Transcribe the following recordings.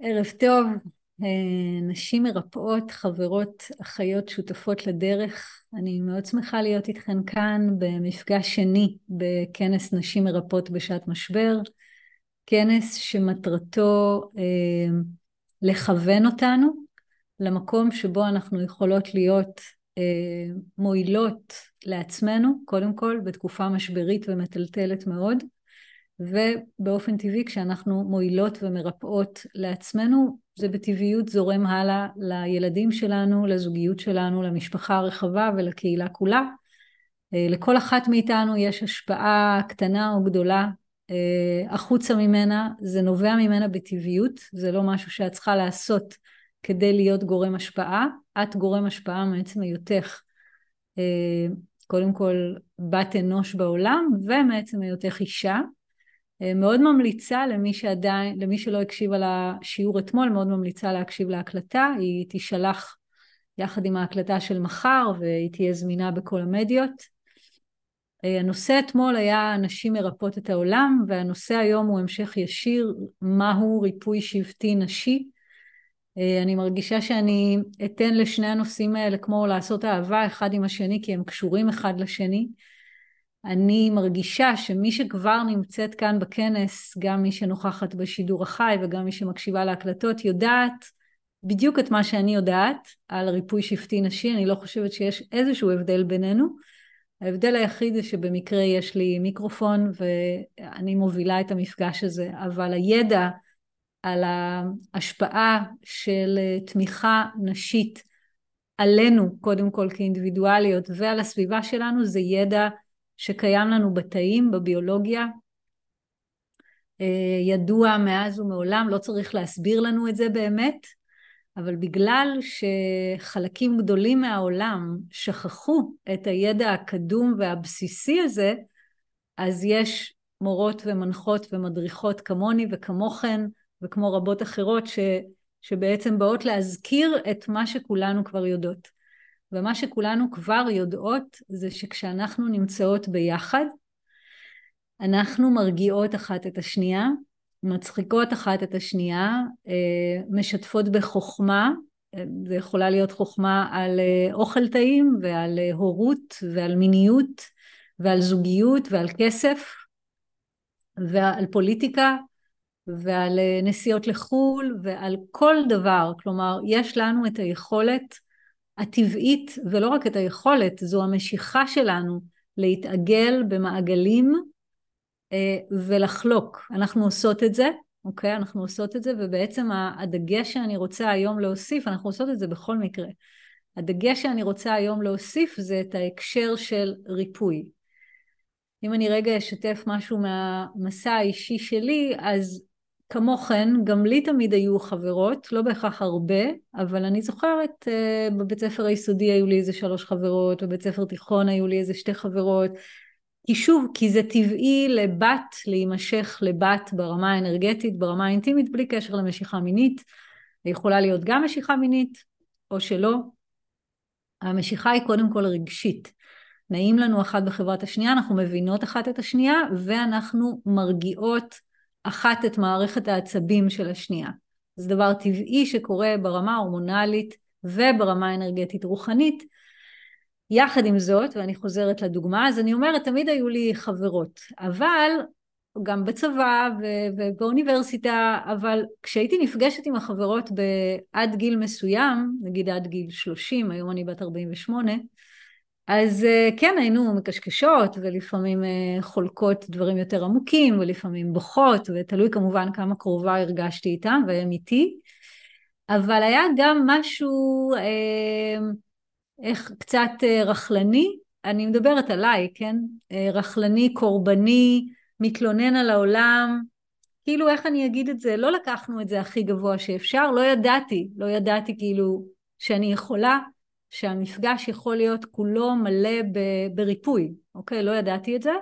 ערב טוב, אה, נשים מרפאות, חברות, אחיות, שותפות לדרך. אני מאוד שמחה להיות איתכן כאן במפגש שני בכנס נשים מרפאות בשעת משבר. כנס שמטרתו אה, לכוון אותנו למקום שבו אנחנו יכולות להיות אה, מועילות לעצמנו, קודם כל בתקופה משברית ומטלטלת מאוד, ובאופן טבעי כשאנחנו מועילות ומרפאות לעצמנו זה בטבעיות זורם הלאה לילדים שלנו, לזוגיות שלנו, למשפחה הרחבה ולקהילה כולה. אה, לכל אחת מאיתנו יש השפעה קטנה או גדולה אה, החוצה ממנה, זה נובע ממנה בטבעיות, זה לא משהו שאת צריכה לעשות כדי להיות גורם השפעה, את גורם השפעה מעצם היותך אה, קודם כל בת אנוש בעולם ומעצם היותך אישה מאוד ממליצה למי שעדיין, למי שלא הקשיב על השיעור אתמול, מאוד ממליצה להקשיב להקלטה, היא תישלח יחד עם ההקלטה של מחר והיא תהיה זמינה בכל המדיות. אה, הנושא אתמול היה נשים מרפאות את העולם והנושא היום הוא המשך ישיר מהו ריפוי שבטי נשי. אה, אני מרגישה שאני אתן לשני הנושאים האלה כמו לעשות אהבה אחד עם השני כי הם קשורים אחד לשני. אני מרגישה שמי שכבר נמצאת כאן בכנס, גם מי שנוכחת בשידור החי וגם מי שמקשיבה להקלטות, יודעת בדיוק את מה שאני יודעת על ריפוי שבטי נשי, אני לא חושבת שיש איזשהו הבדל בינינו. ההבדל היחיד זה שבמקרה יש לי מיקרופון ואני מובילה את המפגש הזה, אבל הידע על ההשפעה של תמיכה נשית עלינו, קודם כל כאינדיבידואליות, ועל הסביבה שלנו, זה ידע שקיים לנו בתאים, בביולוגיה, אה, ידוע מאז ומעולם, לא צריך להסביר לנו את זה באמת, אבל בגלל שחלקים גדולים מהעולם שכחו את הידע הקדום והבסיסי הזה, אז יש מורות ומנחות ומדריכות כמוני וכמוכן וכמו רבות אחרות ש, שבעצם באות להזכיר את מה שכולנו כבר יודעות. ומה שכולנו כבר יודעות זה שכשאנחנו נמצאות ביחד, אנחנו מרגיעות אחת את השנייה, מצחיקות אחת את השנייה, אה, משתפות בחוכמה, אה, זה יכולה להיות חוכמה על אה, אוכל טעים ועל הורות ועל מיניות ועל זוגיות ועל כסף ועל פוליטיקה ועל נסיעות לחו"ל ועל כל דבר, כלומר יש לנו את היכולת הטבעית ולא רק את היכולת, זו המשיכה שלנו להתעגל במעגלים אה, ולחלוק. אנחנו עושות את זה, אוקיי? אנחנו עושות את זה ובעצם הדגש שאני רוצה היום להוסיף, אנחנו עושות את זה בכל מקרה. הדגש שאני רוצה היום להוסיף זה את ההקשר של ריפוי. אם אני רגע אשתף משהו מהמסע האישי שלי, אז כמוכן, גם לי תמיד היו חברות, לא בהכרח הרבה, אבל אני זוכרת uh, בבית ספר היסודי היו לי איזה שלוש חברות, בבית ספר תיכון היו לי איזה שתי חברות, כי שוב, כי זה טבעי לבת להימשך לבת ברמה האנרגטית, ברמה האינטימית, בלי קשר למשיכה מינית, יכולה להיות גם משיכה מינית או שלא. המשיכה היא קודם כל רגשית. נעים לנו אחת בחברת השנייה, אנחנו מבינות אחת את השנייה ואנחנו מרגיעות אחת את מערכת העצבים של השנייה. זה דבר טבעי שקורה ברמה ההורמונלית וברמה האנרגטית רוחנית. יחד עם זאת, ואני חוזרת לדוגמה, אז אני אומרת, תמיד היו לי חברות, אבל גם בצבא ובאוניברסיטה, אבל כשהייתי נפגשת עם החברות עד גיל מסוים, נגיד עד גיל 30, היום אני בת 48, אז אה, כן היינו מקשקשות ולפעמים אה, חולקות דברים יותר עמוקים ולפעמים בוכות ותלוי כמובן כמה קרובה הרגשתי איתם והם איתי. אבל היה גם משהו אה, איך קצת רכלני. אני מדברת עליי כן? רכלני קורבני מתלונן על העולם. כאילו איך אני אגיד את זה? לא לקחנו את זה הכי גבוה שאפשר. לא ידעתי לא ידעתי כאילו שאני יכולה שהמפגש יכול להיות כולו מלא בריפוי, אוקיי? לא ידעתי את זה.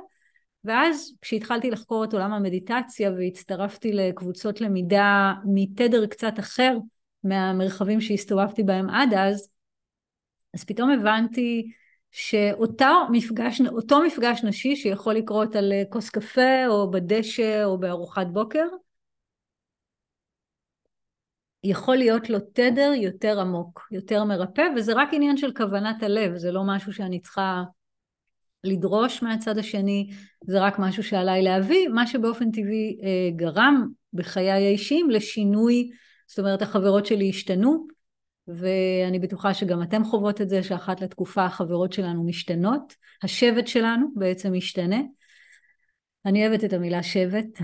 ואז כשהתחלתי לחקור את עולם המדיטציה והצטרפתי לקבוצות למידה מתדר קצת אחר מהמרחבים שהסתובבתי בהם עד אז, אז פתאום הבנתי שאותו מפגש, מפגש נשי שיכול לקרות על כוס קפה או בדשא או בארוחת בוקר, יכול להיות לו תדר יותר עמוק, יותר מרפא, וזה רק עניין של כוונת הלב, זה לא משהו שאני צריכה לדרוש מהצד השני, זה רק משהו שעליי להביא, מה שבאופן טבעי אה, גרם בחיי האישיים לשינוי, זאת אומרת החברות שלי השתנו, ואני בטוחה שגם אתם חוות את זה, שאחת לתקופה החברות שלנו משתנות, השבט שלנו בעצם משתנה. אני אוהבת את המילה שבט,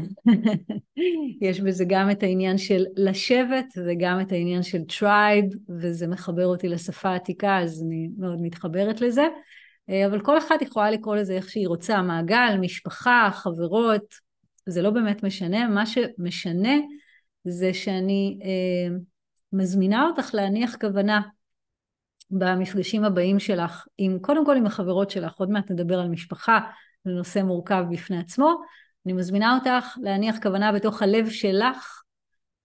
יש בזה גם את העניין של לשבט וגם את העניין של tribe, וזה מחבר אותי לשפה העתיקה, אז אני מאוד מתחברת לזה. אה, אבל כל אחת יכולה לקרוא לזה איך שהיא רוצה, מעגל, משפחה, חברות, זה לא באמת משנה, מה שמשנה זה שאני אה, מזמינה אותך להניח כוונה במפגשים הבאים שלך, עם, קודם כל עם החברות שלך, עוד מעט נדבר על משפחה, זה נושא מורכב בפני עצמו, אני מזמינה אותך להניח כוונה בתוך הלב שלך,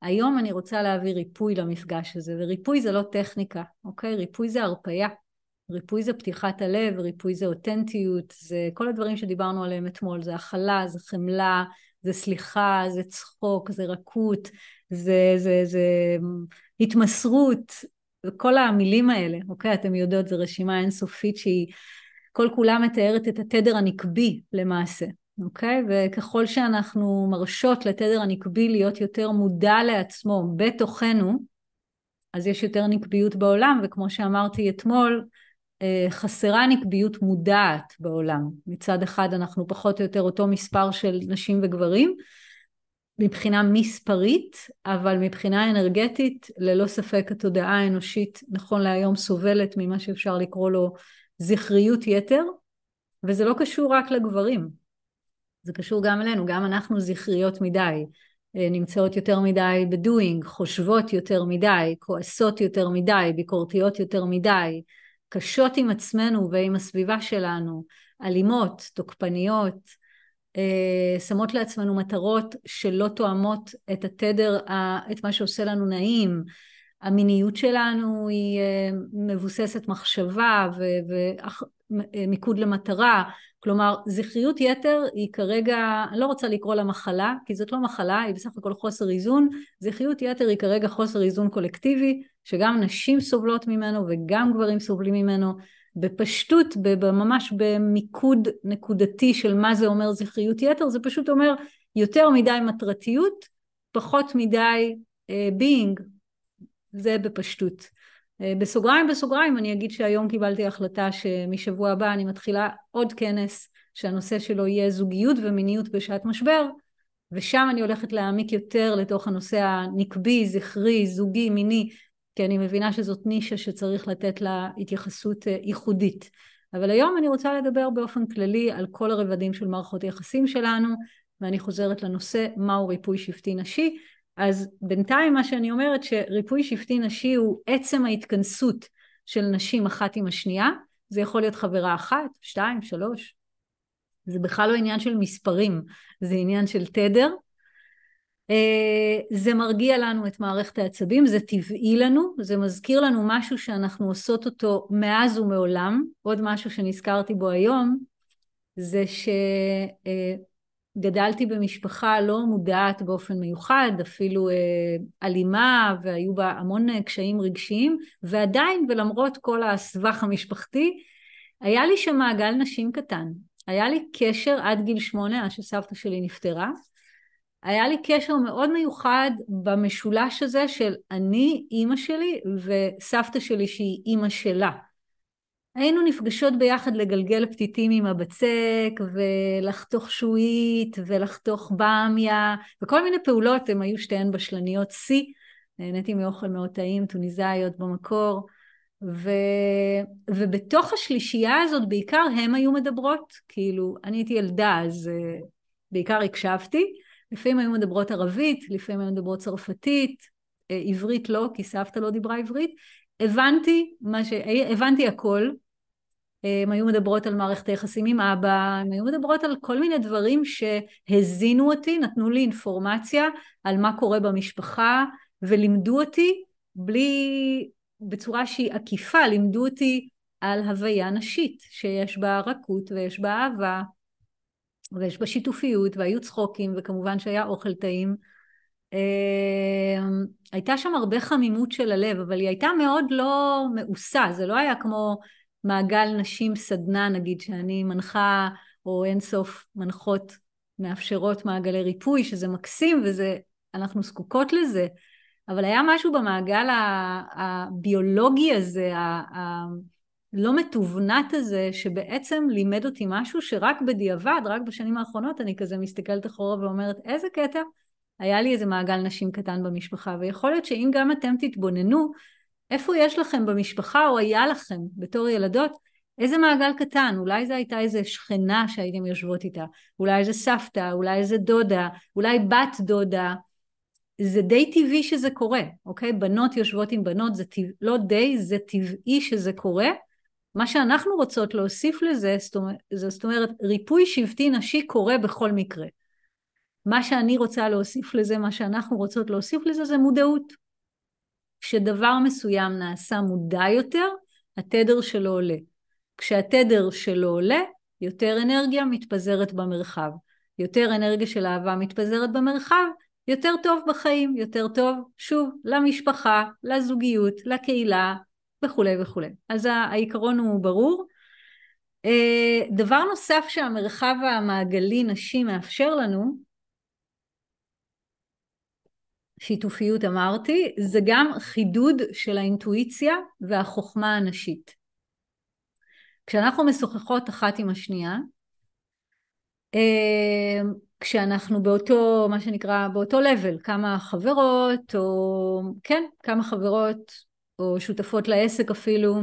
היום אני רוצה להביא ריפוי למפגש הזה, וריפוי זה לא טכניקה, אוקיי? ריפוי זה הרפייה. ריפוי זה פתיחת הלב, ריפוי זה אותנטיות, זה כל הדברים שדיברנו עליהם אתמול, זה הכלה, זה חמלה, זה סליחה, זה צחוק, זה רכות, זה, זה, זה התמסרות, וכל המילים האלה, אוקיי? אתם יודעות, זו רשימה אינסופית שהיא כל כולה מתארת את התדר הנקבי למעשה, אוקיי? וככל שאנחנו מרשות לתדר הנקבי להיות יותר מודע לעצמו בתוכנו, אז יש יותר נקביות בעולם, וכמו שאמרתי אתמול, אה, חסרה נקביות מודעת בעולם. מצד אחד אנחנו פחות או יותר אותו מספר של נשים וגברים מבחינה מספרית, אבל מבחינה אנרגטית ללא ספק התודעה האנושית נכון להיום סובלת ממה שאפשר לקרוא לו זכריות יתר, וזה לא קשור רק לגברים, זה קשור גם אלינו, גם אנחנו זכריות מדי, אה, נמצאות יותר מדי בדואינג, חושבות יותר מדי, כועסות יותר מדי, ביקורתיות יותר מדי, קשות עם עצמנו ועם הסביבה שלנו, אלימות, תוקפניות, אה, שמות לעצמנו מטרות שלא תואמות את התדר, את מה שעושה לנו נעים, המיניות שלנו היא אה, מבוססת מחשבה ומיקוד למטרה, כלומר זכריות יתר היא כרגע, אני לא רוצה לקרוא לה מחלה, כי זאת לא מחלה, היא בסך הכל חוסר איזון, זכריות יתר היא כרגע חוסר איזון קולקטיבי, שגם נשים סובלות ממנו וגם גברים סובלים ממנו, בפשטות, ממש במיקוד נקודתי של מה זה אומר זכריות יתר, זה פשוט אומר יותר מדי מטרתיות, פחות מדי uh, being, זה בפשטות. אה, בסוגריים בסוגריים אני אגיד שהיום קיבלתי החלטה שמשבוע הבא אני מתחילה עוד כנס שהנושא שלו יהיה זוגיות ומיניות בשעת משבר ושם אני הולכת להעמיק יותר לתוך הנושא הנקבי, זכרי, זוגי, מיני כי אני מבינה שזאת נישה שצריך לתת לה התייחסות אה, ייחודית. אבל היום אני רוצה לדבר באופן כללי על כל הרבדים של מערכות היחסים שלנו ואני חוזרת לנושא מהו ריפוי שבטי נשי אז בינתיים מה שאני אומרת שריפוי שבטי נשי הוא עצם ההתכנסות של נשים אחת עם השנייה, זה יכול להיות חברה אחת, שתיים, שלוש, זה בכלל לא עניין של מספרים, זה עניין של תדר. אה, זה מרגיע לנו את מערכת העצבים, זה טבעי לנו, זה מזכיר לנו משהו שאנחנו עושות אותו מאז ומעולם. עוד משהו שנזכרתי בו היום, זה ש... גדלתי במשפחה לא מודעת באופן מיוחד, אפילו אה, אלימה, והיו בה המון אה, קשיים רגשיים, ועדיין ולמרות כל הסבך המשפחתי, היה לי שם מעגל נשים קטן. היה לי קשר עד גיל שמונה, עד שסבתא שלי נפטרה. היה לי קשר מאוד מיוחד במשולש הזה של אני, אימא שלי, וסבתא שלי שהיא אימא שלה. היינו נפגשות ביחד לגלגל פתיתים עם הבצק ולחתוך שועית ולחתוך במיה וכל מיני פעולות, הן היו שתיהן בשלניות שיא, נהניתי מאוכל מאוד טעים, טוניסאיות במקור. ו... ובתוך השלישייה הזאת בעיקר הן היו מדברות, כאילו אני הייתי ילדה אז uh, בעיקר הקשבתי, לפעמים היו מדברות ערבית, לפעמים היו מדברות צרפתית, uh, עברית לא כי סבתא לא דיברה עברית, הבנתי, ש... הבנתי הכל, הן היו מדברות על מערכת היחסים עם אבא, הן היו מדברות על כל מיני דברים שהזינו אותי, נתנו לי אינפורמציה על מה קורה במשפחה ולימדו אותי בלי, בצורה שהיא עקיפה, לימדו אותי על הוויה נשית שיש בה רכות ויש בה אהבה ויש בה שיתופיות והיו צחוקים וכמובן שהיה אוכל טעים. אה, הייתה שם הרבה חמימות של הלב, אבל היא הייתה מאוד לא מאוסה, זה לא היה כמו מעגל נשים סדנה נגיד, שאני מנחה, או אינסוף מנחות מאפשרות מעגלי ריפוי, שזה מקסים וזה, אנחנו זקוקות לזה, אבל היה משהו במעגל הביולוגי הזה, הלא מתוונת הזה, שבעצם לימד אותי משהו שרק בדיעבד, רק בשנים האחרונות, אני כזה מסתכלת אחורה ואומרת, איזה קטע, היה לי איזה מעגל נשים קטן במשפחה, ויכול להיות שאם גם אתם תתבוננו, איפה יש לכם במשפחה, או היה לכם בתור ילדות, איזה מעגל קטן, אולי זו הייתה איזה שכנה שהייתם יושבות איתה, אולי איזה סבתא, אולי איזה דודה, אולי בת דודה, זה די טבעי שזה קורה, אוקיי? בנות יושבות עם בנות, זה טבע, לא די, זה טבעי שזה קורה. מה שאנחנו רוצות להוסיף לזה, זאת אומרת, זאת אומרת, ריפוי שבטי נשי קורה בכל מקרה. מה שאני רוצה להוסיף לזה, מה שאנחנו רוצות להוסיף לזה, זה מודעות. כשדבר מסוים נעשה מודע יותר, התדר שלו עולה. כשהתדר שלו עולה, יותר אנרגיה מתפזרת במרחב. יותר אנרגיה של אהבה מתפזרת במרחב, יותר טוב בחיים, יותר טוב, שוב, למשפחה, לזוגיות, לקהילה וכולי וכולי. אז העיקרון הוא ברור. אה, דבר נוסף שהמרחב המעגלי נשי מאפשר לנו, שיתופיות אמרתי, זה גם חידוד של האינטואיציה והחוכמה הנשית. כשאנחנו משוחחות אחת עם השנייה, אה, כשאנחנו באותו, מה שנקרא, באותו level, כמה חברות, או כן, כמה חברות, או שותפות לעסק אפילו,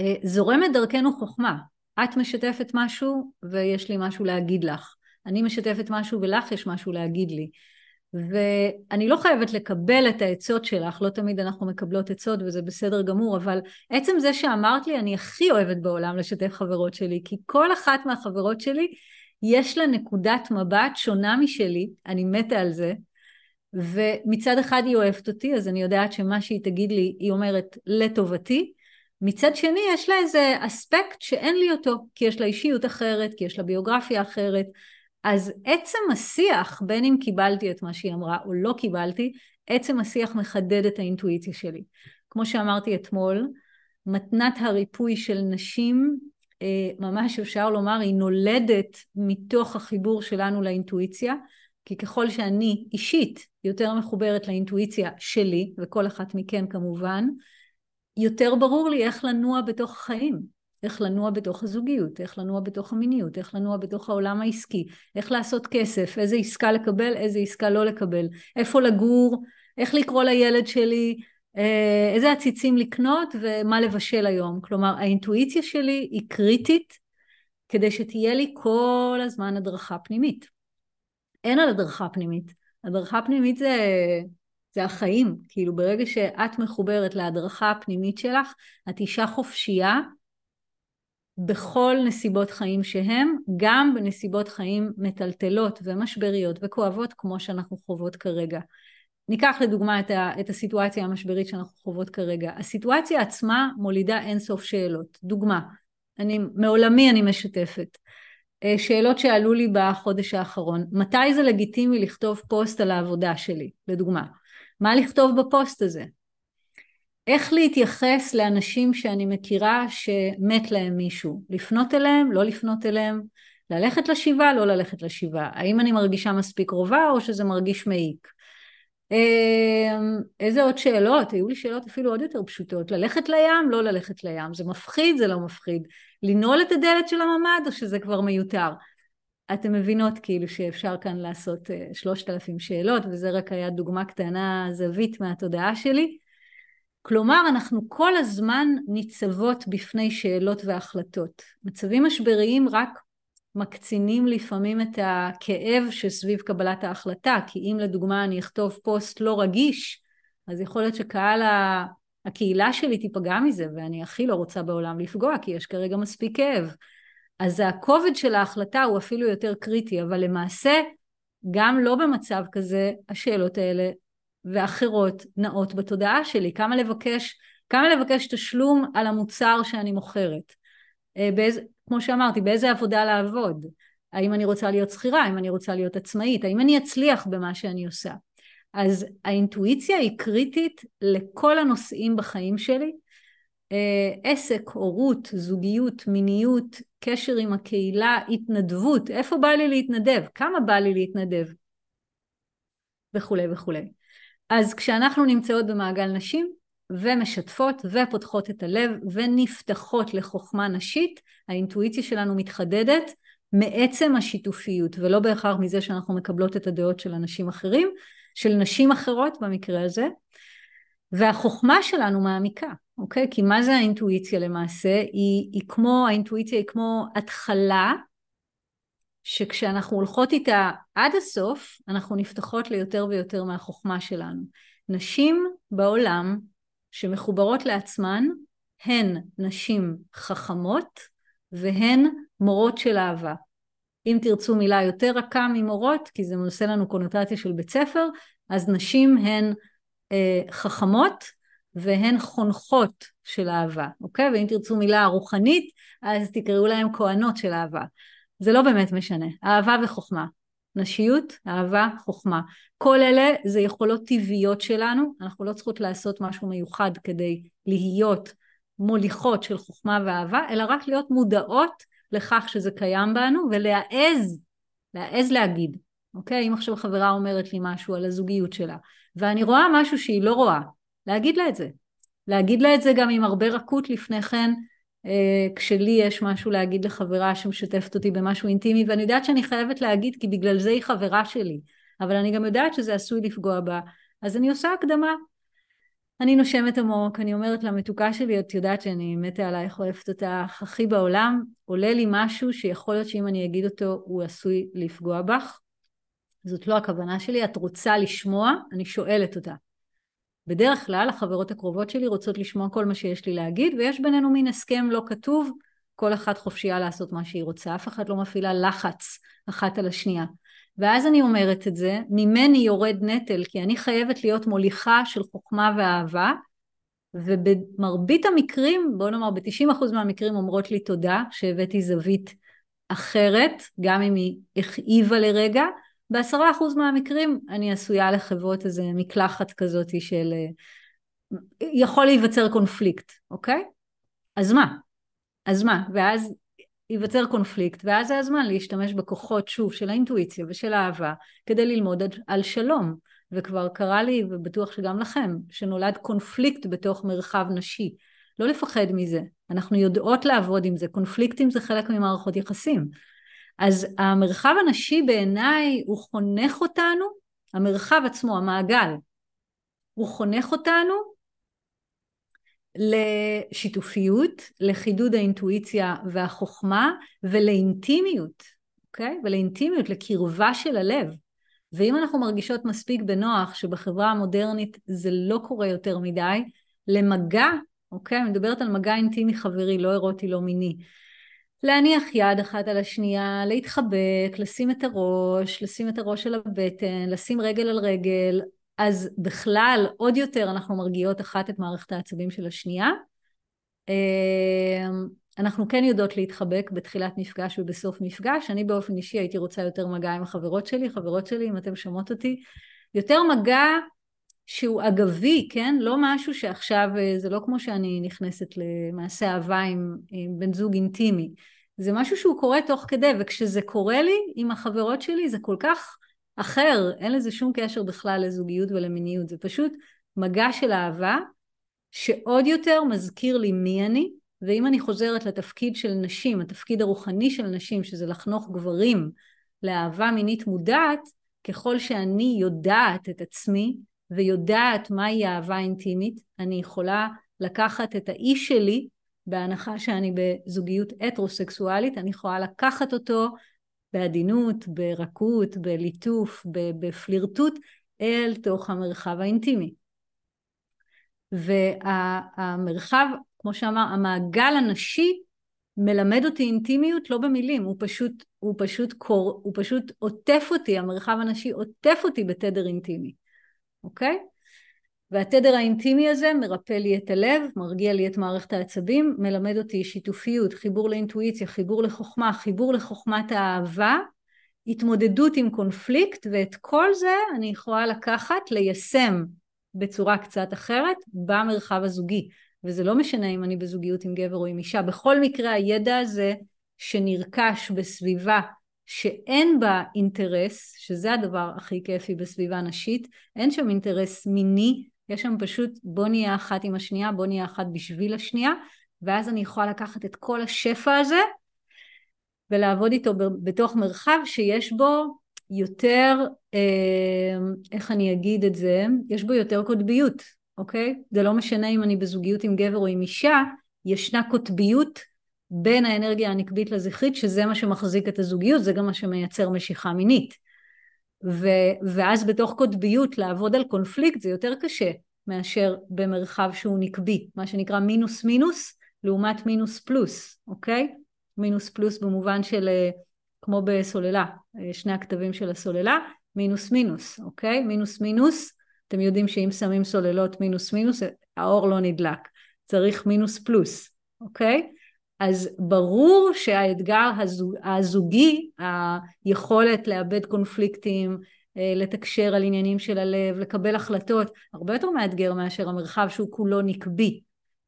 אה, זורמת דרכנו חוכמה. את משתפת משהו ויש לי משהו להגיד לך. אני משתפת משהו ולך יש משהו להגיד לי. ואני לא חייבת לקבל את העצות שלך, לא תמיד אנחנו מקבלות עצות וזה בסדר גמור, אבל עצם זה שאמרת לי, אני הכי אוהבת בעולם לשתף חברות שלי, כי כל אחת מהחברות שלי יש לה נקודת מבט שונה משלי, אני מתה על זה, ומצד אחד היא אוהבת אותי, אז אני יודעת שמה שהיא תגיד לי, היא אומרת לטובתי, מצד שני יש לה איזה אספקט שאין לי אותו, כי יש לה אישיות אחרת, כי יש לה ביוגרפיה אחרת, אז עצם השיח, בין אם קיבלתי את מה שהיא אמרה או לא קיבלתי, עצם השיח מחדד את האינטואיציה שלי. כמו שאמרתי אתמול, מתנת הריפוי של נשים אה, ממש אפשר לומר היא נולדת מתוך החיבור שלנו לאינטואיציה כי ככל שאני אישית יותר מחוברת לאינטואיציה שלי וכל אחת מכן כמובן יותר ברור לי איך לנוע בתוך החיים איך לנוע בתוך הזוגיות, איך לנוע בתוך המיניות, איך לנוע בתוך העולם העסקי, איך לעשות כסף, איזה עסקה לקבל, איזה עסקה לא לקבל, איפה לגור, איך לקרוא לילד שלי, אה, איזה עציצים לקנות ומה לבשל היום. כלומר, האינטואיציה שלי היא קריטית כדי שתהיה לי כל הזמן הדרכה פנימית. אין על הדרכה פנימית. הדרכה פנימית זה, זה החיים. כאילו ברגע שאת מחוברת להדרכה הפנימית שלך, את אישה חופשייה בכל נסיבות חיים שהם, גם בנסיבות חיים מטלטלות ומשבריות וכואבות כמו שאנחנו חוות כרגע. ניקח לדוגמה את, ה, את הסיטואציה המשברית שאנחנו חוות כרגע. הסיטואציה עצמה מולידה אינסוף שאלות. דוגמה, אני, מעולמי אני משתפת. אה, שאלות שעלו לי בחודש האחרון. מתי זה לגיטימי לכתוב פוסט על העבודה שלי, לדוגמה? מה לכתוב בפוסט הזה? איך להתייחס לאנשים שאני מכירה שמת להם מישהו? לפנות אליהם, לא לפנות אליהם? ללכת לשבעה, לא ללכת לשבעה? האם אני מרגישה מספיק קרובה או שזה מרגיש מעיק? אמ, איזה עוד שאלות? היו לי שאלות אפילו עוד יותר פשוטות. ללכת לים, לא ללכת לים. זה מפחיד, זה לא מפחיד. לנעול את הדלת של הממ"ד או שזה כבר מיותר? אתם מבינות כאילו שאפשר כאן לעשות אה, שלושת אלפים שאלות וזה רק היה דוגמה קטנה זווית מהתודעה שלי. כלומר אנחנו כל הזמן ניצבות בפני שאלות והחלטות. מצבים משבריים רק מקצינים לפעמים את הכאב שסביב קבלת ההחלטה, כי אם לדוגמה אני אכתוב פוסט לא רגיש, אז יכול להיות שקהל הקהילה שלי תיפגע מזה, ואני הכי לא רוצה בעולם לפגוע, כי יש כרגע מספיק כאב. אז הכובד של ההחלטה הוא אפילו יותר קריטי, אבל למעשה, גם לא במצב כזה, השאלות האלה ואחרות נעות בתודעה שלי. כמה לבקש, כמה לבקש תשלום על המוצר שאני מוכרת? אה, באיזה, כמו שאמרתי, באיזה עבודה לעבוד? האם אני רוצה להיות שכירה? האם אני רוצה להיות עצמאית? האם אני אצליח במה שאני עושה? אז האינטואיציה היא קריטית לכל הנושאים בחיים שלי. אה, עסק, הורות, זוגיות, מיניות, קשר עם הקהילה, התנדבות, איפה בא לי להתנדב, כמה בא לי להתנדב, וכולי וכולי. אז כשאנחנו נמצאות במעגל נשים ומשתפות ופותחות את הלב ונפתחות לחוכמה נשית, האינטואיציה שלנו מתחדדת מעצם השיתופיות ולא בהכרח מזה שאנחנו מקבלות את הדעות של אנשים אחרים, של נשים אחרות במקרה הזה, והחוכמה שלנו מעמיקה, אוקיי? כי מה זה האינטואיציה למעשה? היא, היא כמו, האינטואיציה היא כמו התחלה שכשאנחנו הולכות איתה עד הסוף, אנחנו נפתחות ליותר ויותר מהחוכמה שלנו. נשים בעולם שמחוברות לעצמן הן נשים חכמות והן מורות של אהבה. אם תרצו מילה יותר רכה ממורות, כי זה עושה לנו קונוטציה של בית ספר, אז נשים הן אה, חכמות והן חונכות של אהבה, אוקיי? ואם תרצו מילה רוחנית, אז תקראו להן כהנות של אהבה. זה לא באמת משנה, אהבה וחוכמה. נשיות, אהבה, חוכמה. כל אלה זה יכולות טבעיות שלנו, אנחנו לא צריכות לעשות משהו מיוחד כדי להיות מוליכות של חוכמה ואהבה, אלא רק להיות מודעות לכך שזה קיים בנו ולהעז, להעז להגיד, אוקיי? אם עכשיו חברה אומרת לי משהו על הזוגיות שלה, ואני רואה משהו שהיא לא רואה, להגיד לה את זה. להגיד לה את זה גם עם הרבה רכות לפני כן, כשלי יש משהו להגיד לחברה שמשתפת אותי במשהו אינטימי, ואני יודעת שאני חייבת להגיד כי בגלל זה היא חברה שלי, אבל אני גם יודעת שזה עשוי לפגוע בה, אז אני עושה הקדמה. אני נושמת עמוק, אני אומרת למתוקה שלי, את יודעת שאני מתה עלייך, אוהבת אותך הכי בעולם, עולה לי משהו שיכול להיות שאם אני אגיד אותו הוא עשוי לפגוע בך. זאת לא הכוונה שלי, את רוצה לשמוע, אני שואלת אותה. בדרך כלל החברות הקרובות שלי רוצות לשמוע כל מה שיש לי להגיד ויש בינינו מין הסכם לא כתוב כל אחת חופשייה לעשות מה שהיא רוצה אף אחד לא מפעילה לחץ אחת על השנייה. ואז אני אומרת את זה ממני יורד נטל כי אני חייבת להיות מוליכה של חוכמה ואהבה ובמרבית המקרים בוא נאמר ב-90% מהמקרים אומרות לי תודה שהבאתי זווית אחרת גם אם היא הכאיבה לרגע בעשרה אחוז מהמקרים אני עשויה לחוות איזה מקלחת כזאת של יכול להיווצר קונפליקט, אוקיי? אז מה? אז מה? ואז ייווצר קונפליקט ואז זה הזמן להשתמש בכוחות שוב של האינטואיציה ושל האהבה כדי ללמוד על שלום וכבר קרה לי ובטוח שגם לכם שנולד קונפליקט בתוך מרחב נשי לא לפחד מזה אנחנו יודעות לעבוד עם זה קונפליקטים זה חלק ממערכות יחסים אז המרחב הנשי בעיניי הוא חונך אותנו, המרחב עצמו, המעגל, הוא חונך אותנו לשיתופיות, לחידוד האינטואיציה והחוכמה ולאינטימיות, אוקיי? ולאינטימיות, לקרבה של הלב. ואם אנחנו מרגישות מספיק בנוח שבחברה המודרנית זה לא קורה יותר מדי, למגע, אוקיי? אני מדברת על מגע אינטימי חברי, לא אירוטי, לא מיני. להניח יד אחת על השנייה, להתחבק, לשים את הראש, לשים את הראש על הבטן, לשים רגל על רגל, אז בכלל עוד יותר אנחנו מרגיעות אחת את מערכת העצבים של השנייה. אמ, אנחנו כן יודעות להתחבק בתחילת מפגש ובסוף מפגש, אני באופן אישי הייתי רוצה יותר מגע עם החברות שלי, חברות שלי אם אתם שומעות אותי, יותר מגע שהוא אגבי, כן? לא משהו שעכשיו, אה, זה לא כמו שאני נכנסת למעשה אהבה עם, עם בן זוג אינטימי. זה משהו שהוא קורה תוך כדי, וכשזה קורה לי עם החברות שלי זה כל כך אחר, אין לזה שום קשר בכלל לזוגיות ולמיניות, זה פשוט מגע של אהבה שעוד יותר מזכיר לי מי אני, ואם אני חוזרת לתפקיד של נשים, התפקיד הרוחני של נשים, שזה לחנוך גברים לאהבה מינית מודעת, ככל שאני יודעת את עצמי, ויודעת מהי אהבה אינטימית, אני יכולה לקחת את האיש שלי, בהנחה שאני בזוגיות הטרוסקסואלית, אני יכולה לקחת אותו בעדינות, ברכות, בליטוף, בפלירטוט, אל תוך המרחב האינטימי. והמרחב, כמו שאמר, המעגל הנשי מלמד אותי אינטימיות לא במילים, הוא פשוט, הוא פשוט קור, הוא פשוט עוטף אותי, המרחב הנשי עוטף אותי בתדר אינטימי. אוקיי? והתדר האינטימי הזה מרפא לי את הלב, מרגיע לי את מערכת העצבים, מלמד אותי שיתופיות, חיבור לאינטואיציה, חיבור לחוכמה, חיבור לחוכמת האהבה, התמודדות עם קונפליקט ואת כל זה אני יכולה לקחת, ליישם בצורה קצת אחרת במרחב הזוגי וזה לא משנה אם אני בזוגיות עם גבר או עם אישה, בכל מקרה הידע הזה שנרכש בסביבה שאין בה אינטרס, שזה הדבר הכי כיפי בסביבה נשית, אין שם אינטרס מיני, יש שם פשוט בוא נהיה אחת עם השנייה, בוא נהיה אחת בשביל השנייה, ואז אני יכולה לקחת את כל השפע הזה ולעבוד איתו בתוך מרחב שיש בו יותר, אה, איך אני אגיד את זה, יש בו יותר קוטביות, אוקיי? זה לא משנה אם אני בזוגיות עם גבר או עם אישה, ישנה קוטביות בין האנרגיה הנקבית לזכרית, שזה מה שמחזיק את הזוגיות, זה גם מה שמייצר משיכה מינית. ו, ואז בתוך קוטביות לעבוד על קונפליקט זה יותר קשה מאשר במרחב שהוא נקבי, מה שנקרא מינוס מינוס לעומת מינוס פלוס, אוקיי? מינוס פלוס במובן של אה, כמו בסוללה, אה, שני הכתבים של הסוללה, מינוס מינוס, אוקיי? מינוס מינוס, אתם יודעים שאם שמים סוללות מינוס מינוס, האור לא נדלק, צריך מינוס פלוס, אוקיי? אז ברור שהאתגר הזוג, הזוגי, היכולת לאבד קונפליקטים, אה, לתקשר על עניינים של הלב, לקבל החלטות, הרבה יותר מאתגר מאשר המרחב שהוא כולו נקבי.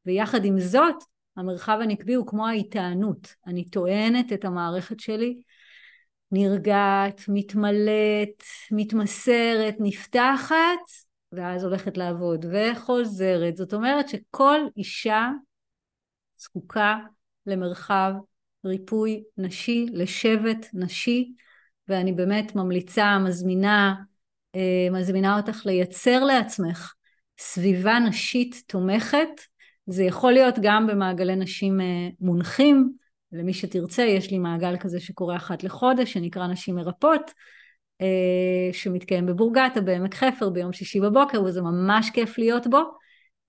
ויחד עם זאת, המרחב הנקבי הוא כמו ההיטענות. אני טוענת את המערכת שלי, נרגעת, מתמלאת, מתמסרת, נפתחת, ואז הולכת לעבוד, וחוזרת. זאת אומרת שכל אישה זקוקה למרחב ריפוי נשי, לשבט נשי, ואני באמת ממליצה, מזמינה, אה, מזמינה אותך לייצר לעצמך סביבה נשית תומכת. זה יכול להיות גם במעגלי נשים אה, מונחים, למי שתרצה, יש לי מעגל כזה שקורה אחת לחודש, שנקרא נשים מרפאות, אה, שמתקיים בבורגתה, בעמק חפר, ביום שישי בבוקר, וזה ממש כיף להיות בו.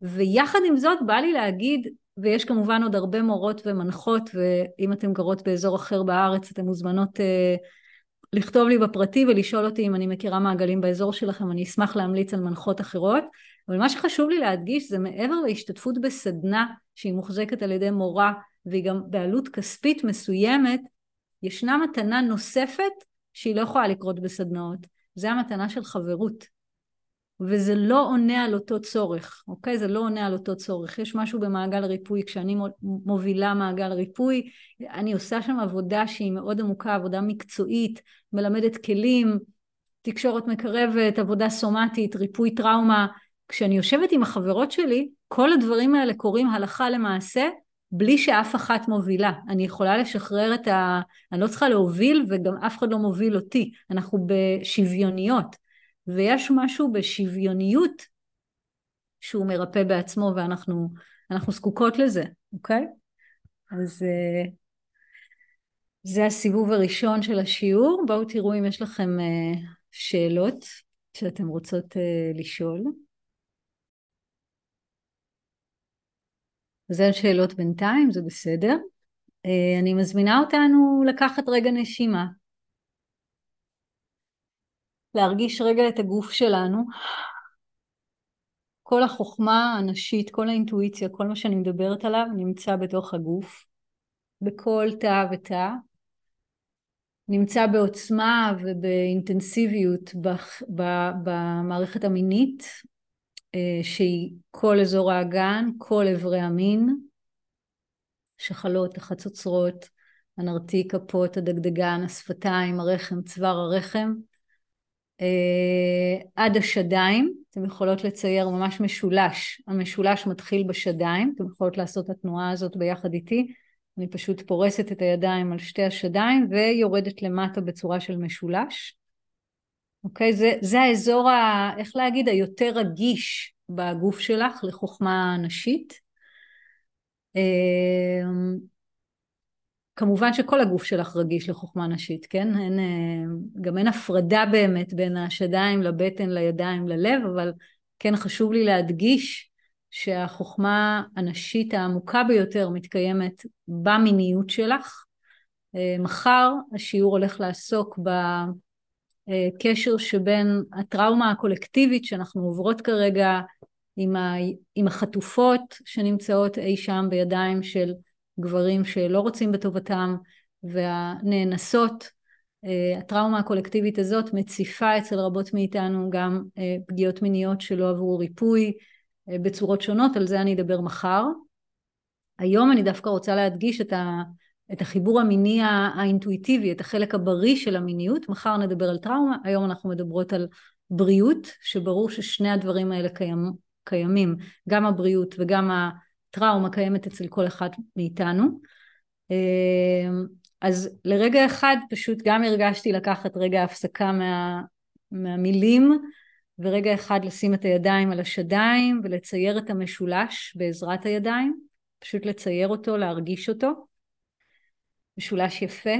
ויחד עם זאת, בא לי להגיד ויש כמובן עוד הרבה מורות ומנחות, ואם אתן גרות באזור אחר בארץ, אתן מוזמנות uh, לכתוב לי בפרטי ולשאול אותי אם אני מכירה מעגלים באזור שלכם, אני אשמח להמליץ על מנחות אחרות. אבל מה שחשוב לי להדגיש זה מעבר להשתתפות בסדנה שהיא מוחזקת על ידי מורה והיא גם בעלות כספית מסוימת, ישנה מתנה נוספת שהיא לא יכולה לקרות בסדנאות, זה המתנה של חברות. וזה לא עונה על אותו צורך, אוקיי? זה לא עונה על אותו צורך. יש משהו במעגל ריפוי, כשאני מובילה מעגל ריפוי, אני עושה שם עבודה שהיא מאוד עמוקה, עבודה מקצועית, מלמדת כלים, תקשורת מקרבת, עבודה סומטית, ריפוי טראומה. כשאני יושבת עם החברות שלי, כל הדברים האלה קורים הלכה למעשה, בלי שאף אחת מובילה. אני יכולה לשחרר את ה... אני לא צריכה להוביל וגם אף אחד לא מוביל אותי. אנחנו בשוויוניות. ויש משהו בשוויוניות שהוא מרפא בעצמו ואנחנו זקוקות לזה, אוקיי? אז uh, זה הסיבוב הראשון של השיעור. בואו תראו אם יש לכם uh, שאלות שאתם רוצות uh, לשאול. אז אין שאלות בינתיים, זה בסדר. אני מזמינה אותנו לקחת רגע נשימה. להרגיש רגע את הגוף שלנו. כל החוכמה הנשית, כל האינטואיציה, כל מה שאני מדברת עליו נמצא בתוך הגוף, בכל תא ותא. נמצא בעוצמה ובאינטנסיביות במערכת המינית, אה, שהיא כל אזור האגן, כל אברי המין, שחלות, החצוצרות, הנרתיק, הפוט, הדגדגן, השפתיים, הרחם, צוואר הרחם, עד השדיים, אתם יכולות לצייר ממש משולש, המשולש מתחיל בשדיים, אתם יכולות לעשות את התנועה הזאת ביחד איתי, אני פשוט פורסת את הידיים על שתי השדיים ויורדת למטה בצורה של משולש. אוקיי? זה, זה האזור, ה, איך להגיד, היותר רגיש בגוף שלך לחוכמה נשית. אה, כמובן שכל הגוף שלך רגיש לחוכמה נשית, כן? אין, אה, גם אין הפרדה באמת בין השדיים לבטן, לידיים, ללב, אבל כן חשוב לי להדגיש שהחוכמה הנשית העמוקה ביותר מתקיימת במיניות שלך. אה, מחר השיעור הולך לעסוק בקשר שבין הטראומה הקולקטיבית שאנחנו עוברות כרגע עם, עם החטופות שנמצאות אי שם בידיים של גברים שלא רוצים בטובתם והנאנסות הטראומה הקולקטיבית הזאת מציפה אצל רבות מאיתנו גם פגיעות מיניות שלא עברו ריפוי בצורות שונות, על זה אני אדבר מחר. היום אני דווקא רוצה להדגיש את, ה, את החיבור המיני האינטואיטיבי, את החלק הבריא של המיניות, מחר נדבר על טראומה, היום אנחנו מדברות על בריאות, שברור ששני הדברים האלה קיים, קיימים, גם הבריאות וגם הטראומה קיימת אצל כל אחד מאיתנו. אמ, אז לרגע אחד פשוט גם הרגשתי לקחת רגע הפסקה מה, מהמילים ורגע אחד לשים את הידיים על השדיים ולצייר את המשולש בעזרת הידיים, פשוט לצייר אותו, להרגיש אותו. משולש יפה.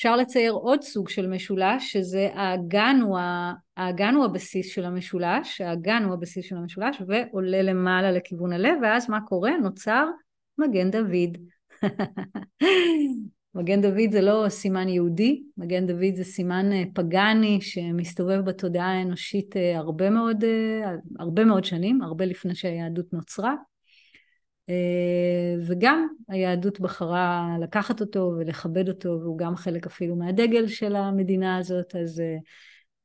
אפשר לצייר עוד סוג של משולש, שזה האגן הוא, ה... האגן הוא הבסיס של המשולש, האגן הוא הבסיס של המשולש, ועולה למעלה לכיוון הלב, ואז מה קורה? נוצר מגן דוד. מגן דוד זה לא סימן יהודי, מגן דוד זה סימן אה, פגאני שמסתובב בתודעה האנושית אה, הרבה מאוד, אה, הרבה מאוד שנים, הרבה לפני שהיהדות נוצרה. וגם היהדות בחרה לקחת אותו ולכבד אותו, והוא גם חלק אפילו מהדגל של המדינה הזאת, אז,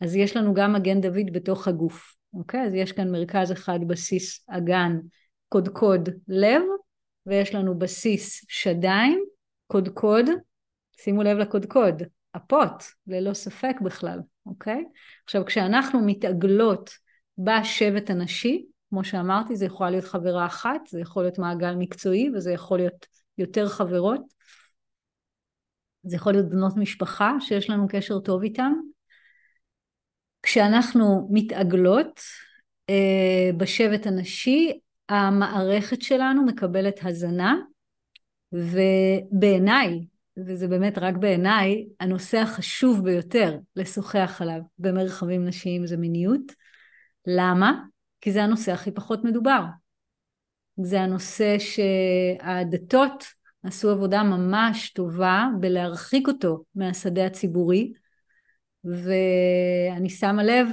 אז יש לנו גם מגן דוד בתוך הגוף, אוקיי? אז יש כאן מרכז אחד בסיס אגן, קודקוד לב, ויש לנו בסיס שדיים, קודקוד, שימו לב לקודקוד, אפות, ללא ספק בכלל, אוקיי? עכשיו כשאנחנו מתעגלות בשבט הנשי, כמו שאמרתי, זה יכול להיות חברה אחת, זה יכול להיות מעגל מקצועי וזה יכול להיות יותר חברות. זה יכול להיות בנות משפחה שיש לנו קשר טוב איתן. כשאנחנו מתעגלות אה, בשבט הנשי, המערכת שלנו מקבלת הזנה, ובעיניי, וזה באמת רק בעיניי, הנושא החשוב ביותר לשוחח עליו במרחבים נשיים זה מיניות. למה? כי זה הנושא הכי פחות מדובר. זה הנושא שהדתות עשו עבודה ממש טובה בלהרחיק אותו מהשדה הציבורי, ואני שמה לב,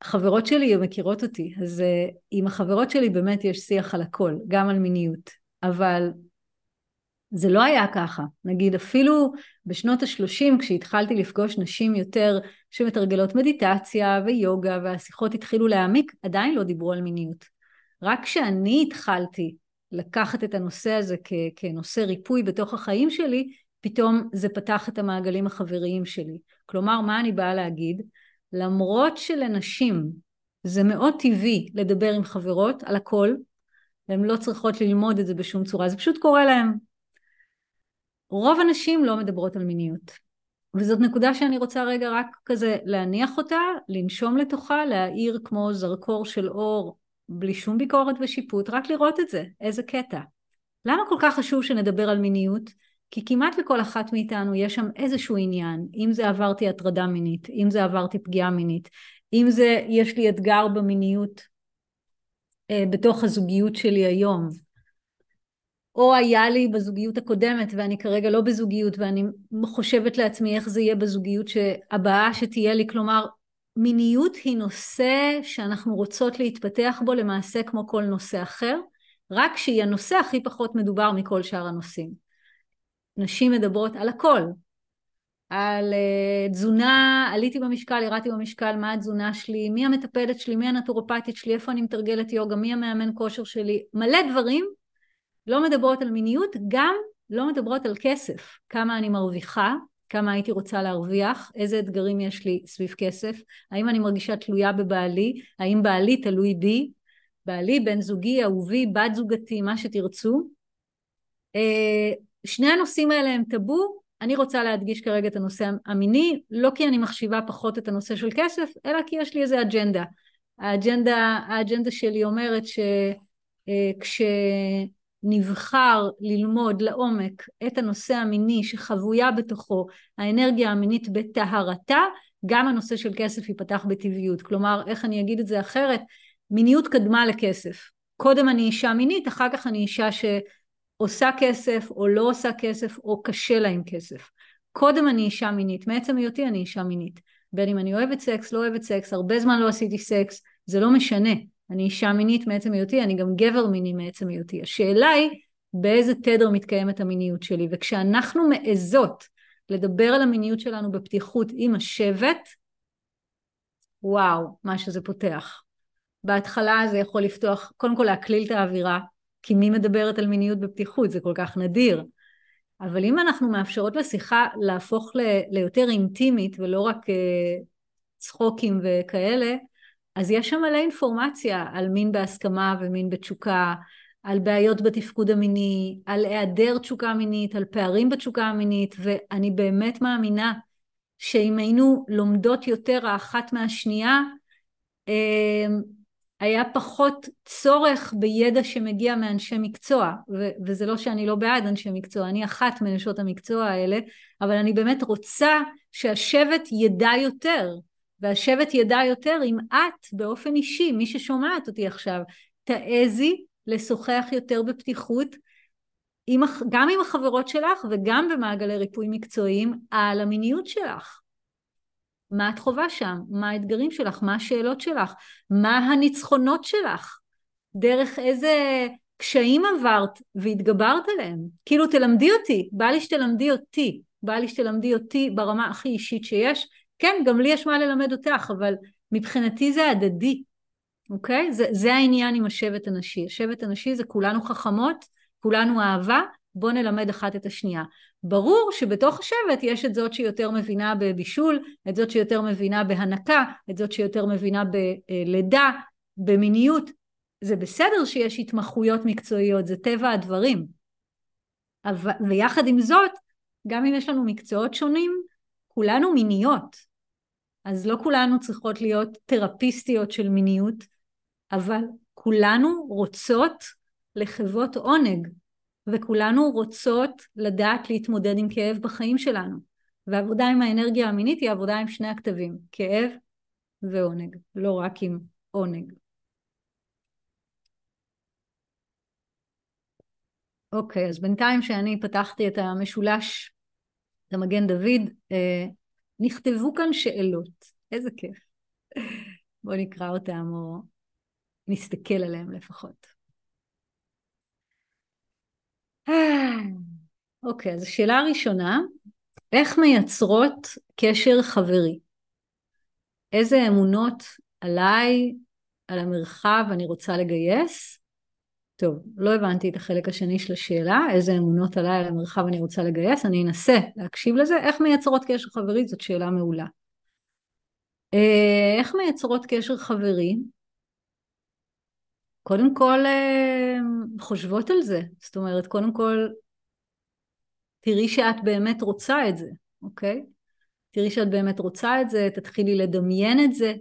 החברות שלי מכירות אותי, אז אה, עם החברות שלי באמת יש שיח על הכל, גם על מיניות, אבל זה לא היה ככה. נגיד אפילו בשנות ה-30 כשהתחלתי לפגוש נשים יותר שמתרגלות מדיטציה ויוגה והשיחות התחילו להעמיק, עדיין לא דיברו על מיניות. רק כשאני התחלתי לקחת את הנושא הזה כ- כנושא ריפוי בתוך החיים שלי, פתאום זה פתח את המעגלים החבריים שלי. כלומר, מה אני באה להגיד? למרות שלנשים זה מאוד טבעי לדבר עם חברות על הכל, והן לא צריכות ללמוד את זה בשום צורה, זה פשוט קורה להן. רוב הנשים לא מדברות על מיניות. וזאת נקודה שאני רוצה רגע רק כזה להניח אותה, לנשום לתוכה, להאיר כמו זרקור של אור בלי שום ביקורת ושיפוט, רק לראות את זה, איזה קטע. למה כל כך חשוב שנדבר על מיניות? כי כמעט לכל אחת מאיתנו יש שם איזשהו עניין, אם זה עברתי הטרדה מינית, אם זה עברתי פגיעה מינית, אם זה יש לי אתגר במיניות אה, בתוך הזוגיות שלי היום, או היה לי בזוגיות הקודמת ואני כרגע לא בזוגיות ואני חושבת לעצמי איך זה יהיה בזוגיות הבאה שתהיה לי, כלומר מיניות היא נושא שאנחנו רוצות להתפתח בו למעשה כמו כל נושא אחר, רק שהיא הנושא הכי פחות מדובר מכל שאר הנושאים. נשים מדברות על הכל, על uh, תזונה, עליתי במשקל, ירדתי במשקל, מה התזונה שלי, מי המטפלת שלי, מי הנטורופטית שלי, איפה אני מתרגלת יוגה, מי המאמן כושר שלי, מלא דברים לא מדברות על מיניות, גם לא מדברות על כסף, כמה אני מרוויחה, כמה הייתי רוצה להרוויח, איזה אתגרים יש לי סביב כסף, האם אני מרגישה תלויה בבעלי, האם בעלי תלוי בי, בעלי, בן זוגי, אהובי, בת זוגתי, מה שתרצו. אה, שני הנושאים האלה הם טאבו, אני רוצה להדגיש כרגע את הנושא המיני, לא כי אני מחשיבה פחות את הנושא של כסף, אלא כי יש לי איזה אג'נדה. האג'נדה, האג'נדה שלי אומרת שכש... נבחר ללמוד לעומק את הנושא המיני שחבויה בתוכו האנרגיה המינית בטהרתה, גם הנושא של כסף ייפתח בטבעיות. כלומר, איך אני אגיד את זה אחרת? מיניות קדמה לכסף. קודם אני אישה מינית, אחר כך אני אישה שעושה כסף או לא עושה כסף או קשה לה עם כסף. קודם אני אישה מינית, מעצם היותי אני אישה מינית. בין אם אני אוהבת סקס, לא אוהבת סקס, הרבה זמן לא עשיתי סקס, זה לא משנה. אני אישה מינית מעצם היותי, אני גם גבר מיני מעצם היותי. השאלה היא באיזה תדר מתקיימת המיניות שלי, וכשאנחנו מעזות לדבר על המיניות שלנו בפתיחות עם השבט, וואו, מה שזה פותח. בהתחלה זה יכול לפתוח, קודם כל להקליל את האווירה, כי מי מדברת על מיניות בפתיחות? זה כל כך נדיר. אבל אם אנחנו מאפשרות לשיחה להפוך ל- ליותר אינטימית ולא רק uh, צחוקים וכאלה, אז יש שם מלא אינפורמציה על מין בהסכמה ומין בתשוקה, על בעיות בתפקוד המיני, על היעדר תשוקה מינית, על פערים בתשוקה המינית, ואני באמת מאמינה שאם היינו לומדות יותר האחת מהשנייה, אמ, היה פחות צורך בידע שמגיע מאנשי מקצוע, ו- וזה לא שאני לא בעד אנשי מקצוע, אני אחת מנשות המקצוע האלה, אבל אני באמת רוצה שהשבט ידע יותר, והשבט ידע יותר אם את באופן אישי, מי ששומעת אותי עכשיו, תעזי לשוחח יותר בפתיחות, עם, גם עם החברות שלך וגם במעגלי ריפוי מקצועיים על המיניות שלך. מה את חווה שם? מה האתגרים שלך? מה השאלות שלך? מה הניצחונות שלך? דרך איזה קשיים עברת והתגברת עליהם? כאילו תלמדי אותי, בא לי שתלמדי אותי, בא לי שתלמדי אותי ברמה הכי אישית שיש. כן, גם לי יש מה ללמד אותך, אבל מבחינתי זה הדדי, אוקיי? זה, זה העניין עם השבט הנשי. השבט הנשי זה כולנו חכמות, כולנו אהבה, בוא נלמד אחת את השנייה. ברור שבתוך השבט יש את זאת שיותר מבינה בבישול, את זאת שיותר מבינה בהנקה, את זאת שיותר מבינה בלידה, במיניות. זה בסדר שיש התמחויות מקצועיות, זה טבע הדברים. אבל, ויחד עם זאת, גם אם יש לנו מקצועות שונים, כולנו מיניות. אז לא כולנו צריכות להיות תרפיסטיות של מיניות, אבל כולנו רוצות לחוות עונג, וכולנו רוצות לדעת להתמודד עם כאב בחיים שלנו. ועבודה עם האנרגיה המינית היא עבודה עם שני הכתבים, כאב ועונג, לא רק עם עונג. אוקיי, אז בינתיים שאני פתחתי את המשולש, את המגן דוד, אה, נכתבו כאן שאלות, איזה כיף. בואו נקרא אותם או נסתכל עליהם לפחות. אוקיי, אז השאלה הראשונה, איך מייצרות קשר חברי? איזה אמונות עליי, על המרחב אני רוצה לגייס? טוב, לא הבנתי את החלק השני של השאלה, איזה אמונות עליי על המרחב אני רוצה לגייס, אני אנסה להקשיב לזה. איך מייצרות קשר חברי? זאת שאלה מעולה. אה, איך מייצרות קשר חברי? קודם כל אה, חושבות על זה, זאת אומרת קודם כל תראי שאת באמת רוצה את זה, אוקיי? תראי שאת באמת רוצה את זה, תתחילי לדמיין את זה,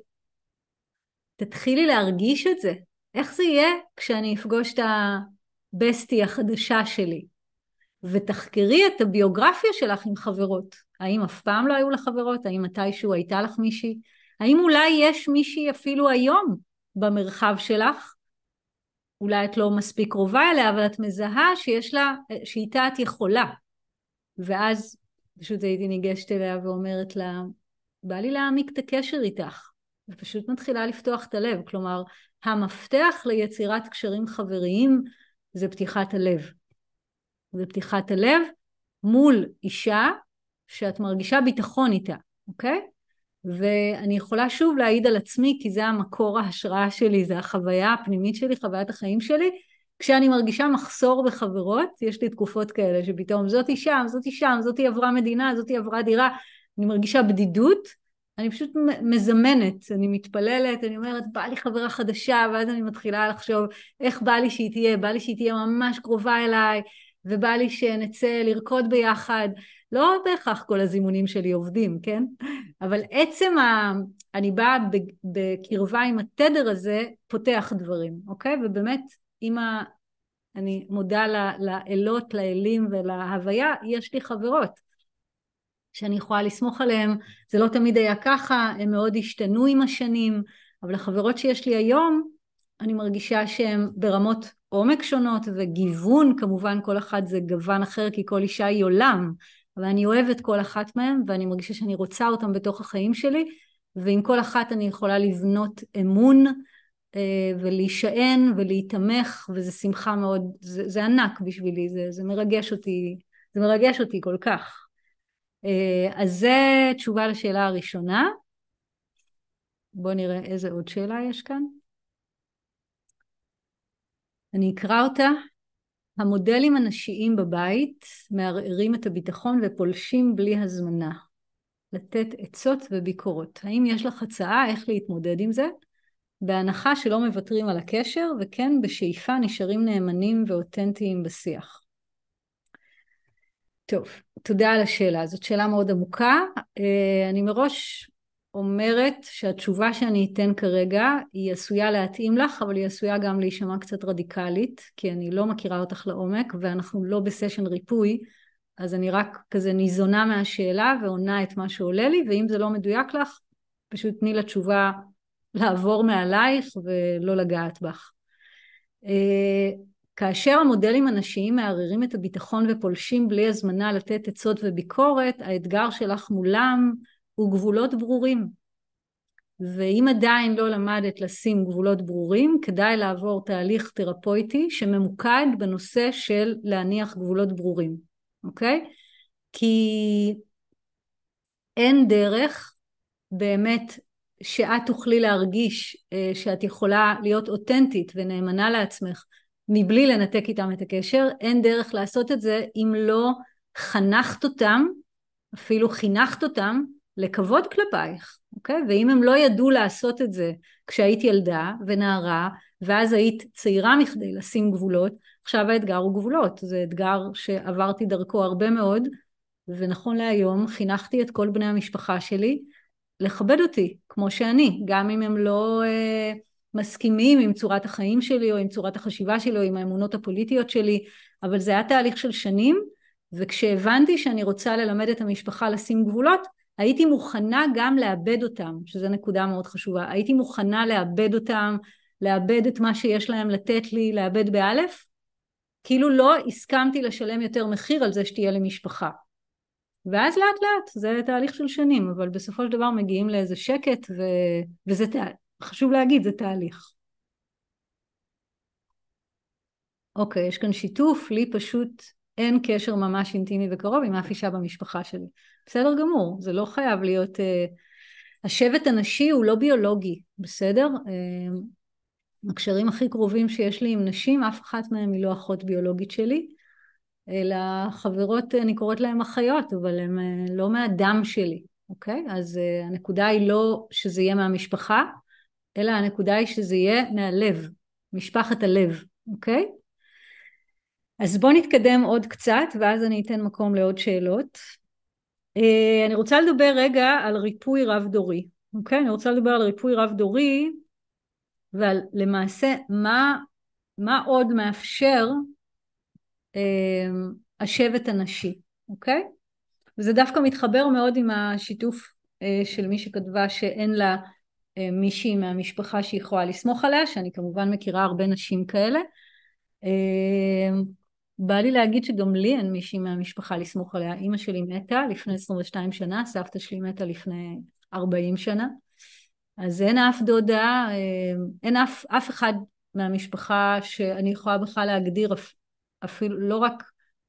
תתחילי להרגיש את זה. איך זה יהיה כשאני אפגוש את הבסטי החדשה שלי? ותחקרי את הביוגרפיה שלך עם חברות. האם אף פעם לא היו לך חברות? האם מתישהו הייתה לך מישהי? האם אולי יש מישהי אפילו היום במרחב שלך אולי את לא מספיק קרובה אליה, אבל את מזהה שיש לה, שאיתה את יכולה. ואז פשוט הייתי ניגשת אליה ואומרת לה, בא לי להעמיק את הקשר איתך. ופשוט מתחילה לפתוח את הלב. כלומר, המפתח ליצירת קשרים חבריים זה פתיחת הלב. זה פתיחת הלב מול אישה שאת מרגישה ביטחון איתה, אוקיי? ואני יכולה שוב להעיד על עצמי כי זה המקור ההשראה שלי, זה החוויה הפנימית שלי, חוויית החיים שלי. כשאני מרגישה מחסור בחברות, יש לי תקופות כאלה שפתאום זאתי שם, זאתי שם, זאתי עברה מדינה, זאתי עברה דירה, אני מרגישה בדידות, אני פשוט מזמנת, אני מתפללת, אני אומרת בא לי חברה חדשה ואז אני מתחילה לחשוב איך בא לי שהיא תהיה, בא לי שהיא תהיה ממש קרובה אליי ובא לי שנצא לרקוד ביחד לא בהכרח כל הזימונים שלי עובדים, כן? אבל עצם ה... אני באה בקרבה עם התדר הזה, פותח דברים, אוקיי? ובאמת, אם ה... אני מודה לאלות, לאלים ולהוויה, יש לי חברות שאני יכולה לסמוך עליהן. זה לא תמיד היה ככה, הן מאוד השתנו עם השנים, אבל החברות שיש לי היום, אני מרגישה שהן ברמות עומק שונות וגיוון, כמובן כל אחד זה גוון אחר כי כל אישה היא עולם, אבל אני אוהבת כל אחת מהן ואני מרגישה שאני רוצה אותן בתוך החיים שלי ועם כל אחת אני יכולה לבנות אמון אה, ולהישען ולהיתמך וזה שמחה מאוד, זה, זה ענק בשבילי, זה, זה מרגש אותי, זה מרגש אותי כל כך. אז זה תשובה לשאלה הראשונה. בואו נראה איזה עוד שאלה יש כאן. אני אקרא אותה. המודלים הנשיים בבית מערערים את הביטחון ופולשים בלי הזמנה. לתת עצות וביקורות. האם יש לך הצעה איך להתמודד עם זה? בהנחה שלא מוותרים על הקשר וכן בשאיפה נשארים נאמנים ואותנטיים בשיח. טוב, תודה על השאלה, זאת שאלה מאוד עמוקה. אה, אני מראש אומרת שהתשובה שאני אתן כרגע היא עשויה להתאים לך, אבל היא עשויה גם להישמע קצת רדיקלית, כי אני לא מכירה אותך לעומק ואנחנו לא בסשן ריפוי, אז אני רק כזה ניזונה מהשאלה ועונה את מה שעולה לי, ואם זה לא מדויק לך, פשוט תני לתשובה לעבור מעלייך ולא לגעת בך. כאשר המודלים הנשיים מערערים את הביטחון ופולשים בלי הזמנה לתת עצות וביקורת, האתגר שלך מולם הוא גבולות ברורים. ואם עדיין לא למדת לשים גבולות ברורים, כדאי לעבור תהליך תרפויטי שממוקד בנושא של להניח גבולות ברורים, אוקיי? כי אין דרך באמת שאת תוכלי להרגיש אה, שאת יכולה להיות אותנטית ונאמנה לעצמך מבלי לנתק איתם את הקשר, אין דרך לעשות את זה אם לא חנכת אותם, אפילו חינכת אותם, לכבוד כלפייך, אוקיי? ואם הם לא ידעו לעשות את זה כשהיית ילדה ונערה, ואז היית צעירה מכדי לשים גבולות, עכשיו האתגר הוא גבולות. זה אתגר שעברתי דרכו הרבה מאוד, ונכון להיום חינכתי את כל בני המשפחה שלי לכבד אותי כמו שאני, גם אם הם לא אה, מסכימים עם צורת החיים שלי או עם צורת החשיבה שלי או עם האמונות הפוליטיות שלי, אבל זה היה תהליך של שנים, וכשהבנתי שאני רוצה ללמד את המשפחה לשים גבולות, הייתי מוכנה גם לאבד אותם, שזו נקודה מאוד חשובה, הייתי מוכנה לאבד אותם, לאבד את מה שיש להם לתת לי, לאבד באלף, כאילו לא הסכמתי לשלם יותר מחיר על זה שתהיה לי משפחה. ואז לאט לאט, זה תהליך של שנים, אבל בסופו של דבר מגיעים לאיזה שקט, ו... וזה תה... חשוב להגיד, זה תהליך. אוקיי, יש כאן שיתוף, לי פשוט אין קשר ממש אינטימי וקרוב עם אף אישה במשפחה שלי. בסדר גמור, זה לא חייב להיות... Uh, השבט הנשי הוא לא ביולוגי, בסדר? Uh, הקשרים הכי קרובים שיש לי עם נשים, אף אחת מהן היא לא אחות ביולוגית שלי, אלא חברות, אני קוראת להן אחיות, אבל הן uh, לא מהדם שלי, אוקיי? אז uh, הנקודה היא לא שזה יהיה מהמשפחה, אלא הנקודה היא שזה יהיה מהלב, משפחת הלב, אוקיי? אז בואו נתקדם עוד קצת ואז אני אתן מקום לעוד שאלות. אה, אני רוצה לדבר רגע על ריפוי רב דורי, אוקיי? אני רוצה לדבר על ריפוי רב דורי ועל למעשה מה, מה עוד מאפשר אה, השבט הנשי, אוקיי? וזה דווקא מתחבר מאוד עם השיתוף אה, של מי שכתבה שאין לה מישהי מהמשפחה שהיא יכולה לסמוך עליה, שאני כמובן מכירה הרבה נשים כאלה. אה, בא לי להגיד שגם לי אין מישהי מהמשפחה לסמוך עליה. אימא שלי מתה לפני 22 שנה, סבתא שלי מתה לפני 40 שנה. אז אין אף דודה, אה, אין אף, אף אחד מהמשפחה שאני יכולה בכלל להגדיר אפילו לא רק,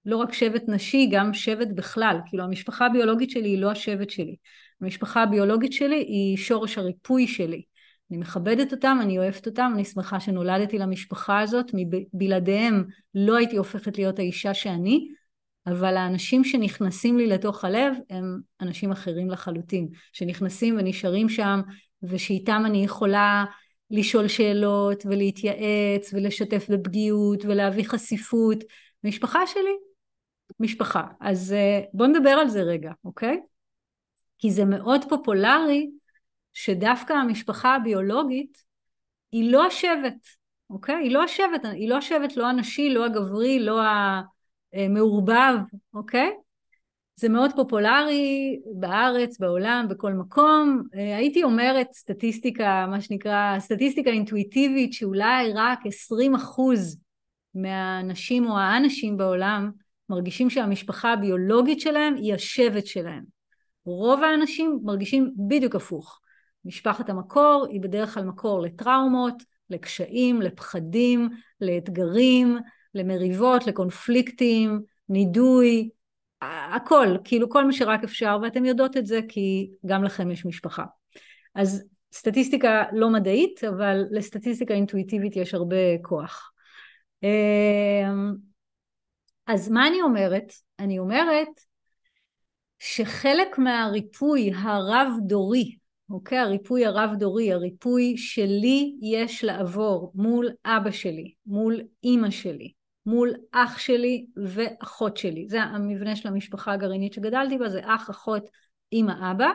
לא רק שבט נשי, גם שבט בכלל. כאילו המשפחה הביולוגית שלי היא לא השבט שלי. המשפחה הביולוגית שלי היא שורש הריפוי שלי. אני מכבדת אותם, אני אוהבת אותם, אני שמחה שנולדתי למשפחה הזאת, בלעדיהם לא הייתי הופכת להיות האישה שאני, אבל האנשים שנכנסים לי לתוך הלב הם אנשים אחרים לחלוטין, שנכנסים ונשארים שם ושאיתם אני יכולה לשאול שאלות ולהתייעץ ולשתף בפגיעות ולהביא חשיפות. משפחה שלי, משפחה. אז אה, בואו נדבר על זה רגע, אוקיי? כי זה מאוד פופולרי שדווקא המשפחה הביולוגית היא לא השבט, אוקיי? היא לא השבט, היא לא השבט לא הנשי, לא הגברי, לא המעורבב, אוקיי? זה מאוד פופולרי בארץ, בעולם, בכל מקום. הייתי אומרת סטטיסטיקה, מה שנקרא, סטטיסטיקה אינטואיטיבית, שאולי רק 20 אחוז מהנשים או האנשים בעולם מרגישים שהמשפחה הביולוגית שלהם היא השבט שלהם. רוב האנשים מרגישים בדיוק הפוך. משפחת המקור היא בדרך כלל מקור לטראומות, לקשיים, לפחדים, לאתגרים, למריבות, לקונפליקטים, נידוי, הכל, כאילו כל מה שרק אפשר, ואתם יודעות את זה כי גם לכם יש משפחה. אז סטטיסטיקה לא מדעית, אבל לסטטיסטיקה אינטואיטיבית יש הרבה כוח. אמ, אז מה אני אומרת? אני אומרת שחלק מהריפוי הרב-דורי, אוקיי? הריפוי הרב-דורי, הריפוי שלי יש לעבור מול אבא שלי, מול אימא שלי, מול אח שלי ואחות שלי. זה המבנה של המשפחה הגרעינית שגדלתי בה, זה אח, אחות, אימא, אבא.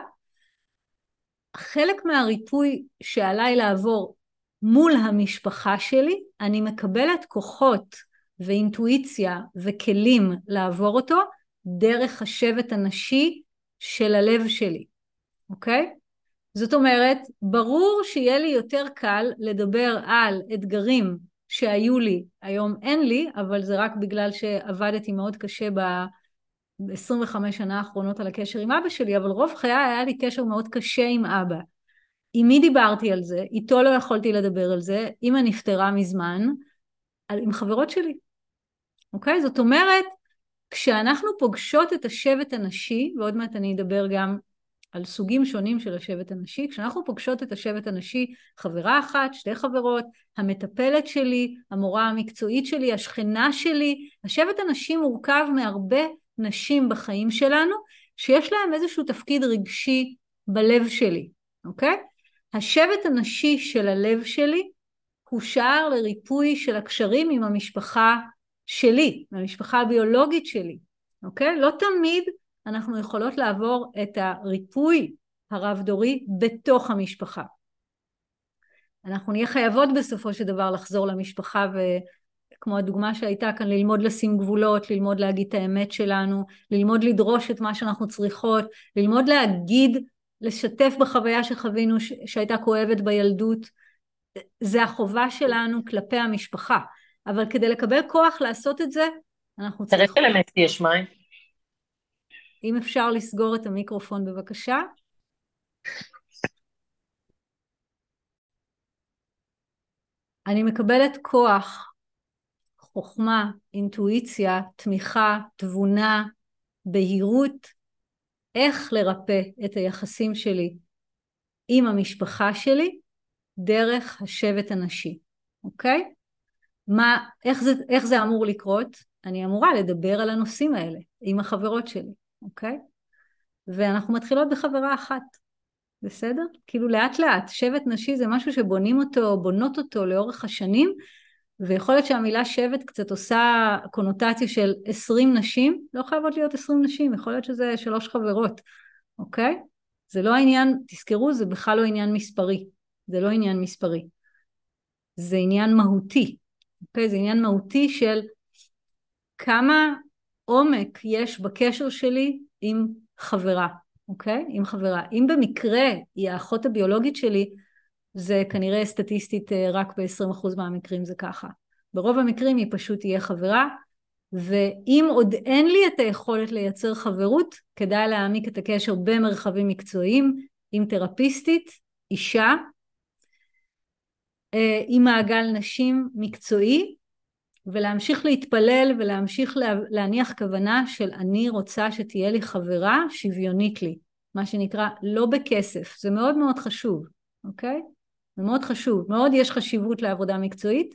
חלק מהריפוי שעליי לעבור מול המשפחה שלי, אני מקבלת כוחות ואינטואיציה וכלים לעבור אותו דרך השבט הנשי של הלב שלי, אוקיי? זאת אומרת, ברור שיהיה לי יותר קל לדבר על אתגרים שהיו לי, היום אין לי, אבל זה רק בגלל שעבדתי מאוד קשה ב-25 שנה האחרונות על הקשר עם אבא שלי, אבל רוב חיי היה לי קשר מאוד קשה עם אבא. עם מי דיברתי על זה? איתו לא יכולתי לדבר על זה, אמא נפטרה מזמן, עם חברות שלי. אוקיי? זאת אומרת, כשאנחנו פוגשות את השבט הנשי, ועוד מעט אני אדבר גם על סוגים שונים של השבט הנשי, כשאנחנו פוגשות את השבט הנשי, חברה אחת, שתי חברות, המטפלת שלי, המורה המקצועית שלי, השכנה שלי, השבט הנשי מורכב מהרבה נשים בחיים שלנו, שיש להם איזשהו תפקיד רגשי בלב שלי, אוקיי? השבט הנשי של הלב שלי הוא שער לריפוי של הקשרים עם המשפחה שלי, מהמשפחה הביולוגית שלי, אוקיי? לא תמיד אנחנו יכולות לעבור את הריפוי הרב-דורי בתוך המשפחה. אנחנו נהיה חייבות בסופו של דבר לחזור למשפחה וכמו הדוגמה שהייתה כאן, ללמוד לשים גבולות, ללמוד להגיד את האמת שלנו, ללמוד לדרוש את מה שאנחנו צריכות, ללמוד להגיד, לשתף בחוויה שחווינו שהייתה כואבת בילדות, זה החובה שלנו כלפי המשפחה. אבל כדי לקבל כוח לעשות את זה, אנחנו צריכים... תראה שלאמת יש מים. אם אפשר לסגור את המיקרופון בבקשה. אני מקבלת כוח, חוכמה, אינטואיציה, תמיכה, תבונה, בהירות, איך לרפא את היחסים שלי עם המשפחה שלי דרך השבט הנשי, אוקיי? מה, איך זה, איך זה אמור לקרות? אני אמורה לדבר על הנושאים האלה עם החברות שלי, אוקיי? ואנחנו מתחילות בחברה אחת, בסדר? כאילו לאט לאט, שבט נשי זה משהו שבונים אותו, בונות אותו לאורך השנים, ויכול להיות שהמילה שבט קצת עושה קונוטציה של עשרים נשים, לא חייבות להיות עשרים נשים, יכול להיות שזה שלוש חברות, אוקיי? זה לא העניין, תזכרו, זה בכלל לא עניין מספרי, זה לא עניין מספרי, זה עניין מהותי, אוקיי? זה עניין מהותי של כמה עומק יש בקשר שלי עם חברה, אוקיי? עם חברה. אם במקרה היא האחות הביולוגית שלי, זה כנראה סטטיסטית אה, רק ב-20% מהמקרים זה ככה. ברוב המקרים היא פשוט תהיה חברה, ואם עוד אין לי את היכולת לייצר חברות, כדאי להעמיק את הקשר במרחבים מקצועיים, עם תרפיסטית, אישה, עם מעגל נשים מקצועי ולהמשיך להתפלל ולהמשיך להניח כוונה של אני רוצה שתהיה לי חברה שוויונית לי, מה שנקרא לא בכסף, זה מאוד מאוד חשוב, אוקיי? זה מאוד חשוב, מאוד יש חשיבות לעבודה מקצועית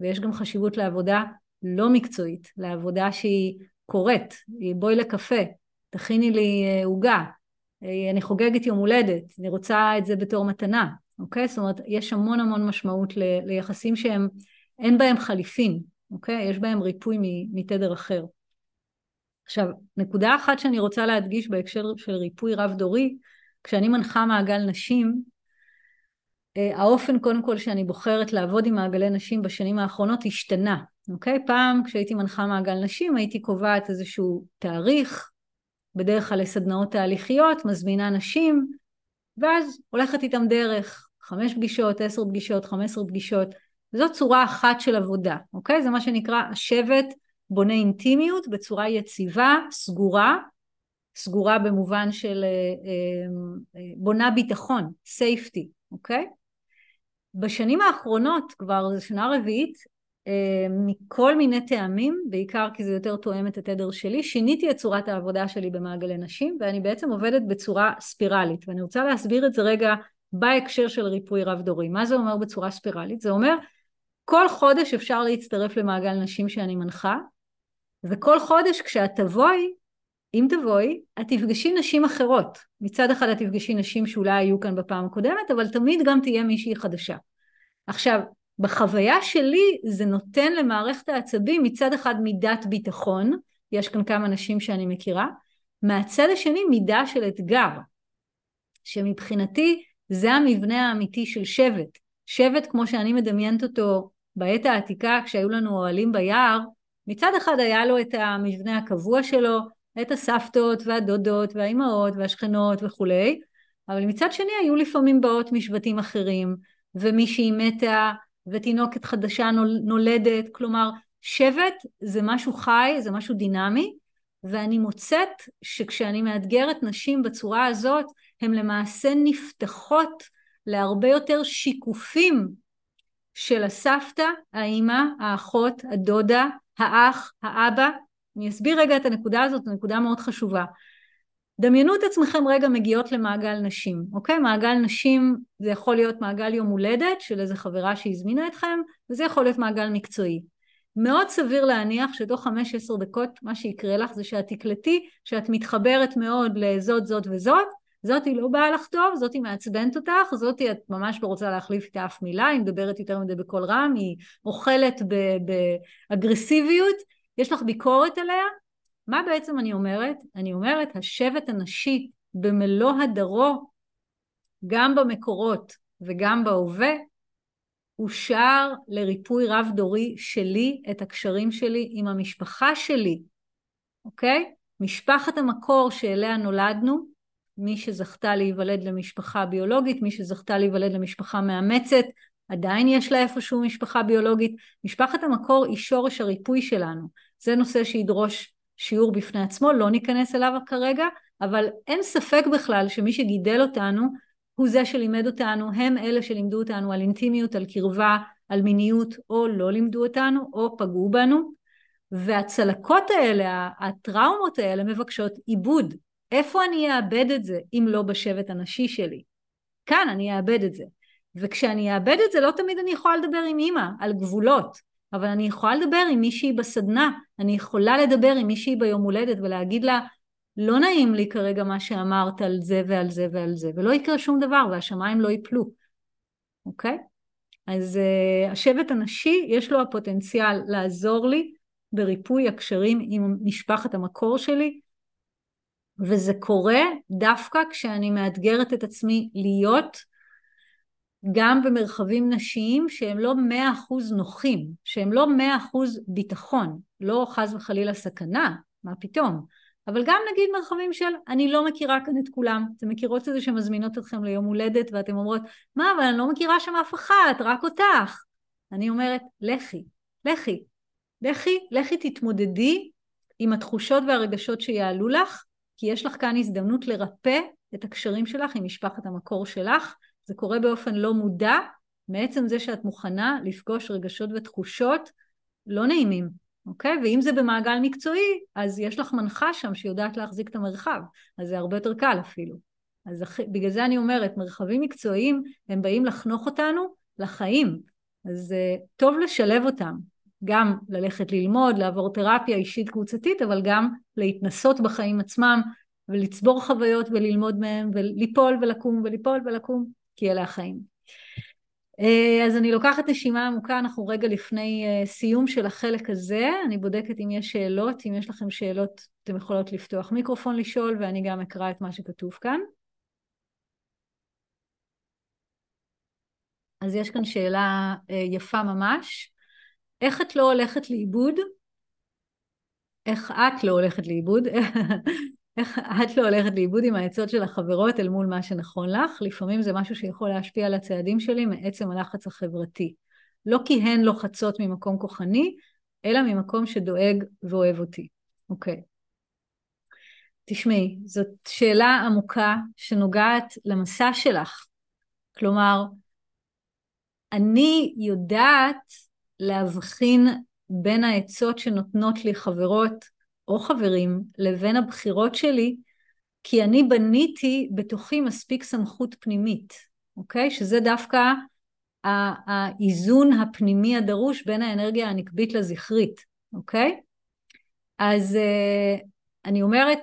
ויש גם חשיבות לעבודה לא מקצועית, לעבודה שהיא קורית, בואי לקפה, תכיני לי אה, עוגה, אה, אני חוגגת יום הולדת, אני רוצה את זה בתור מתנה, אוקיי? זאת אומרת, יש המון המון משמעות ל, ליחסים שהם, אין בהם חליפין, אוקיי? יש בהם ריפוי מתדר אחר. עכשיו, נקודה אחת שאני רוצה להדגיש בהקשר של ריפוי רב-דורי, כשאני מנחה מעגל נשים, אה, האופן קודם כל שאני בוחרת לעבוד עם מעגלי נשים בשנים האחרונות השתנה, אוקיי? פעם כשהייתי מנחה מעגל נשים הייתי קובעת איזשהו תאריך, בדרך כלל לסדנאות תהליכיות, מזמינה נשים, ואז הולכת איתם דרך, חמש פגישות, עשר פגישות, חמש עשרה פגישות, וזאת צורה אחת של עבודה, אוקיי? זה מה שנקרא השבט בונה אינטימיות בצורה יציבה, סגורה, סגורה במובן של אה, אה, אה, בונה ביטחון, safety, אוקיי? בשנים האחרונות, כבר זו שנה רביעית, אה, מכל מיני טעמים, בעיקר כי זה יותר תואם את התדר שלי, שיניתי את צורת העבודה שלי במעגלי נשים ואני בעצם עובדת בצורה ספירלית ואני רוצה להסביר את זה רגע בהקשר של ריפוי רב דורי. מה זה אומר בצורה ספירלית? זה אומר כל חודש אפשר להצטרף למעגל נשים שאני מנחה וכל חודש כשאת תבואי, אם תבואי, את תפגשי נשים אחרות. מצד אחד את תפגשי נשים שאולי היו כאן בפעם הקודמת, אבל תמיד גם תהיה מישהי חדשה. עכשיו, בחוויה שלי זה נותן למערכת העצבים מצד אחד מידת ביטחון, יש כאן כמה נשים שאני מכירה, מהצד השני מידה של אתגר, שמבחינתי זה המבנה האמיתי של שבט. שבט כמו שאני מדמיינת אותו בעת העתיקה כשהיו לנו אוהלים ביער, מצד אחד היה לו את המבנה הקבוע שלו, את הסבתות והדודות והאימהות והשכנות וכולי, אבל מצד שני היו לפעמים באות משבטים אחרים, ומישהי מתה ותינוקת חדשה נולדת, כלומר שבט זה משהו חי, זה משהו דינמי, ואני מוצאת שכשאני מאתגרת נשים בצורה הזאת, הן למעשה נפתחות להרבה יותר שיקופים של הסבתא, האימא, האחות, הדודה, האח, האבא. אני אסביר רגע את הנקודה הזאת, זו נקודה מאוד חשובה. דמיינו את עצמכם רגע מגיעות למעגל נשים, אוקיי? מעגל נשים זה יכול להיות מעגל יום הולדת של איזה חברה שהזמינה אתכם, וזה יכול להיות מעגל מקצועי. מאוד סביר להניח שתוך 5-10 דקות מה שיקרה לך זה שאת תקלטי שאת מתחברת מאוד לזאת, זאת וזאת, זאתי לא באה לך טוב, זאתי מעצבנת אותך, זאתי את ממש לא רוצה להחליף איתה אף מילה, היא מדברת יותר מדי בקול רם, היא אוכלת באגרסיביות, יש לך ביקורת עליה, מה בעצם אני אומרת? אני אומרת השבט הנשי במלוא הדרו, גם במקורות וגם בהווה, אושר לריפוי רב דורי שלי, את הקשרים שלי עם המשפחה שלי, אוקיי? משפחת המקור שאליה נולדנו, מי שזכתה להיוולד למשפחה ביולוגית, מי שזכתה להיוולד למשפחה מאמצת, עדיין יש לה איפשהו משפחה ביולוגית. משפחת המקור היא שורש הריפוי שלנו. זה נושא שידרוש שיעור בפני עצמו, לא ניכנס אליו כרגע, אבל אין ספק בכלל שמי שגידל אותנו הוא זה שלימד אותנו, הם אלה שלימדו אותנו על אינטימיות, על קרבה, על מיניות, או לא לימדו אותנו, או פגעו בנו. והצלקות האלה, הטראומות האלה מבקשות עיבוד. איפה אני אאבד את זה אם לא בשבט הנשי שלי? כאן אני אאבד את זה. וכשאני אאבד את זה לא תמיד אני יכולה לדבר עם אימא על גבולות, אבל אני יכולה לדבר עם מישהי בסדנה, אני יכולה לדבר עם מישהי ביום הולדת ולהגיד לה לא נעים לי כרגע מה שאמרת על זה ועל זה ועל זה, ולא יקרה שום דבר והשמיים לא ייפלו, אוקיי? אז uh, השבט הנשי יש לו הפוטנציאל לעזור לי בריפוי הקשרים עם משפחת המקור שלי, וזה קורה דווקא כשאני מאתגרת את עצמי להיות גם במרחבים נשיים שהם לא מאה אחוז נוחים, שהם לא מאה אחוז ביטחון, לא חס וחלילה סכנה, מה פתאום, אבל גם נגיד מרחבים של אני לא מכירה כאן את כולם, אתם מכירות את זה שמזמינות אתכם ליום הולדת ואתם אומרות מה אבל אני לא מכירה שם אף אחת, רק אותך, אני אומרת לכי, לכי, לכי, לכי תתמודדי עם התחושות והרגשות שיעלו לך כי יש לך כאן הזדמנות לרפא את הקשרים שלך עם משפחת המקור שלך זה קורה באופן לא מודע, מעצם זה שאת מוכנה לפגוש רגשות ותחושות לא נעימים, אוקיי? ואם זה במעגל מקצועי, אז יש לך מנחה שם שיודעת להחזיק את המרחב, אז זה הרבה יותר קל אפילו. אז בגלל זה אני אומרת, מרחבים מקצועיים הם באים לחנוך אותנו לחיים, אז uh, טוב לשלב אותם, גם ללכת ללמוד, לעבור תרפיה אישית קבוצתית, אבל גם להתנסות בחיים עצמם ולצבור חוויות וללמוד מהם וליפול ולקום וליפול ולקום. כי אלה החיים. אה, אז אני לוקחת נשימה עמוקה, אנחנו רגע לפני אה, סיום של החלק הזה, אני בודקת אם יש שאלות, אם יש לכם שאלות אתם יכולות לפתוח מיקרופון לשאול ואני גם אקרא את מה שכתוב כאן. אז יש כאן שאלה אה, יפה ממש, איך את לא הולכת לאיבוד? איך את לא הולכת לאיבוד? איך את לא הולכת לאיבוד עם העצות של החברות אל מול מה שנכון לך? לפעמים זה משהו שיכול להשפיע על הצעדים שלי מעצם הלחץ החברתי. לא כי הן לוחצות ממקום כוחני, אלא ממקום שדואג ואוהב אותי. אוקיי. תשמעי, זאת שאלה עמוקה שנוגעת למסע שלך. כלומר, אני יודעת להבחין בין העצות שנותנות לי חברות או חברים לבין הבחירות שלי, כי אני בניתי בתוכי מספיק סמכות פנימית, אוקיי? שזה דווקא האיזון הפנימי הדרוש בין האנרגיה הנקבית לזכרית, אוקיי? אז uh, אני אומרת,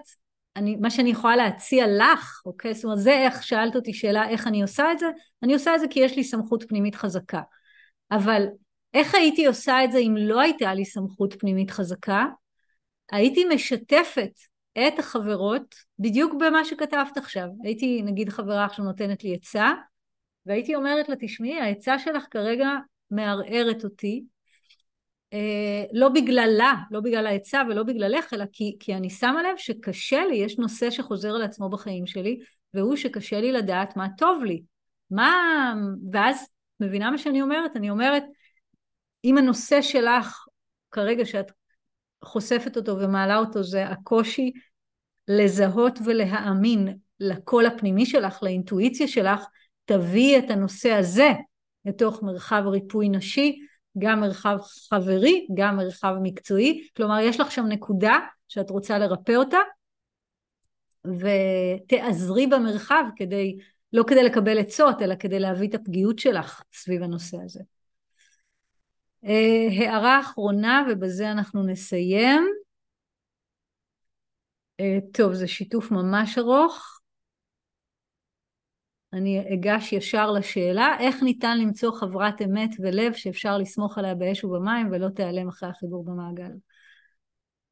אני, מה שאני יכולה להציע לך, אוקיי? זאת אומרת, זה איך שאלת אותי שאלה איך אני עושה את זה, אני עושה את זה כי יש לי סמכות פנימית חזקה. אבל איך הייתי עושה את זה אם לא הייתה לי סמכות פנימית חזקה? הייתי משתפת את החברות בדיוק במה שכתבת עכשיו. הייתי נגיד חברה עכשיו נותנת לי עצה, והייתי אומרת לה, תשמעי, העצה שלך כרגע מערערת אותי, אה, לא בגללה, לא בגלל העצה ולא בגללך, אלא כי, כי אני שמה לב שקשה לי, יש נושא שחוזר על עצמו בחיים שלי, והוא שקשה לי לדעת מה טוב לי. מה... ואז, מבינה מה שאני אומרת? אני אומרת, אם הנושא שלך כרגע שאת חושפת אותו ומעלה אותו זה הקושי לזהות ולהאמין לקול הפנימי שלך, לאינטואיציה שלך, תביאי את הנושא הזה לתוך מרחב ריפוי נשי, גם מרחב חברי, גם מרחב מקצועי, כלומר יש לך שם נקודה שאת רוצה לרפא אותה ותעזרי במרחב כדי, לא כדי לקבל עצות, אלא כדי להביא את הפגיעות שלך סביב הנושא הזה. אה, הערה אחרונה ובזה אנחנו נסיים. אה, טוב, זה שיתוף ממש ארוך. אני אגש ישר לשאלה, איך ניתן למצוא חברת אמת ולב שאפשר לסמוך עליה באש ובמים ולא תיעלם אחרי החיבור במעגל?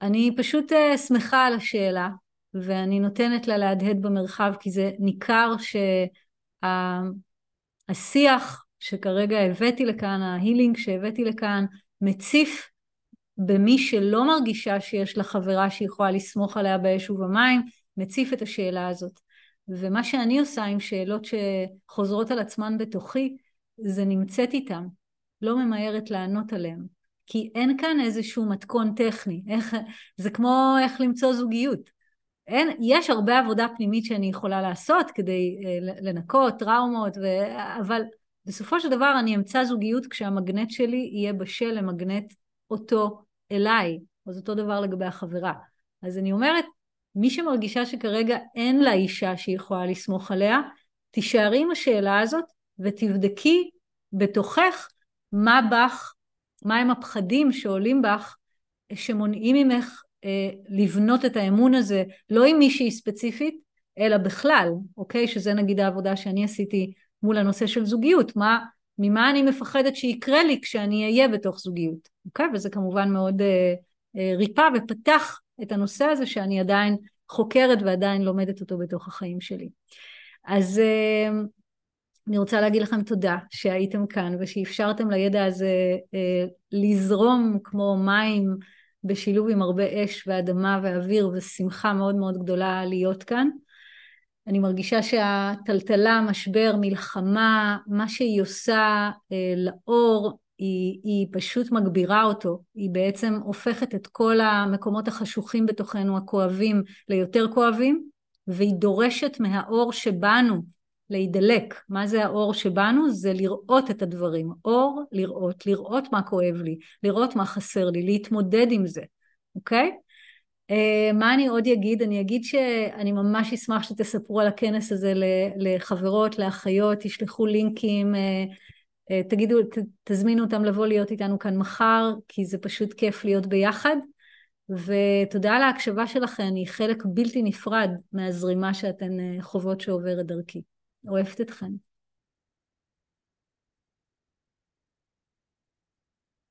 אני פשוט uh, שמחה על השאלה, ואני נותנת לה להדהד במרחב, כי זה ניכר שהשיח שכרגע הבאתי לכאן, ההילינג שהבאתי לכאן, מציף במי שלא מרגישה שיש לה חברה שיכולה לסמוך עליה באש ובמים, מציף את השאלה הזאת. ומה שאני עושה עם שאלות שחוזרות על עצמן בתוכי, זה נמצאת איתם, לא ממהרת לענות עליהן. כי אין כאן איזשהו מתכון טכני, איך, זה כמו איך למצוא זוגיות. אין, יש הרבה עבודה פנימית שאני יכולה לעשות כדי אה, לנקות טראומות, ו, אבל בסופו של דבר אני אמצא זוגיות כשהמגנט שלי יהיה בשל למגנט אותו אליי, אז אותו דבר לגבי החברה. אז אני אומרת, מי שמרגישה שכרגע אין לה אישה שהיא יכולה לסמוך עליה, תישארי עם השאלה הזאת ותבדקי בתוכך מה בך, מהם הפחדים שעולים בך, שמונעים ממך אה, לבנות את האמון הזה, לא עם מישהי ספציפית, אלא בכלל, אוקיי? שזה נגיד העבודה שאני עשיתי מול הנושא של זוגיות, מה, ממה אני מפחדת שיקרה לי כשאני אהיה בתוך זוגיות, אוקיי? וזה כמובן מאוד אה, אה, ריפא ופתח את הנושא הזה שאני עדיין חוקרת ועדיין לומדת אותו בתוך החיים שלי. אז אה, אני רוצה להגיד לכם תודה שהייתם כאן ושאפשרתם לידע הזה אה, לזרום כמו מים בשילוב עם הרבה אש ואדמה ואוויר ושמחה מאוד מאוד גדולה להיות כאן. אני מרגישה שהטלטלה, משבר, מלחמה, מה שהיא עושה אה, לאור, היא, היא פשוט מגבירה אותו, היא בעצם הופכת את כל המקומות החשוכים בתוכנו, הכואבים, ליותר כואבים, והיא דורשת מהאור שבנו להידלק. מה זה האור שבנו? זה לראות את הדברים. אור, לראות, לראות מה כואב לי, לראות מה חסר לי, להתמודד עם זה, אוקיי? אה, מה אני עוד אגיד? אני אגיד שאני ממש אשמח שתספרו על הכנס הזה לחברות, לאחיות, תשלחו לינקים, אה, אה, תגידו, תזמינו אותם לבוא להיות איתנו כאן מחר, כי זה פשוט כיף להיות ביחד. ותודה על ההקשבה שלכם, היא חלק בלתי נפרד מהזרימה שאתן חוות שעוברת דרכי. אוהבת אתכן.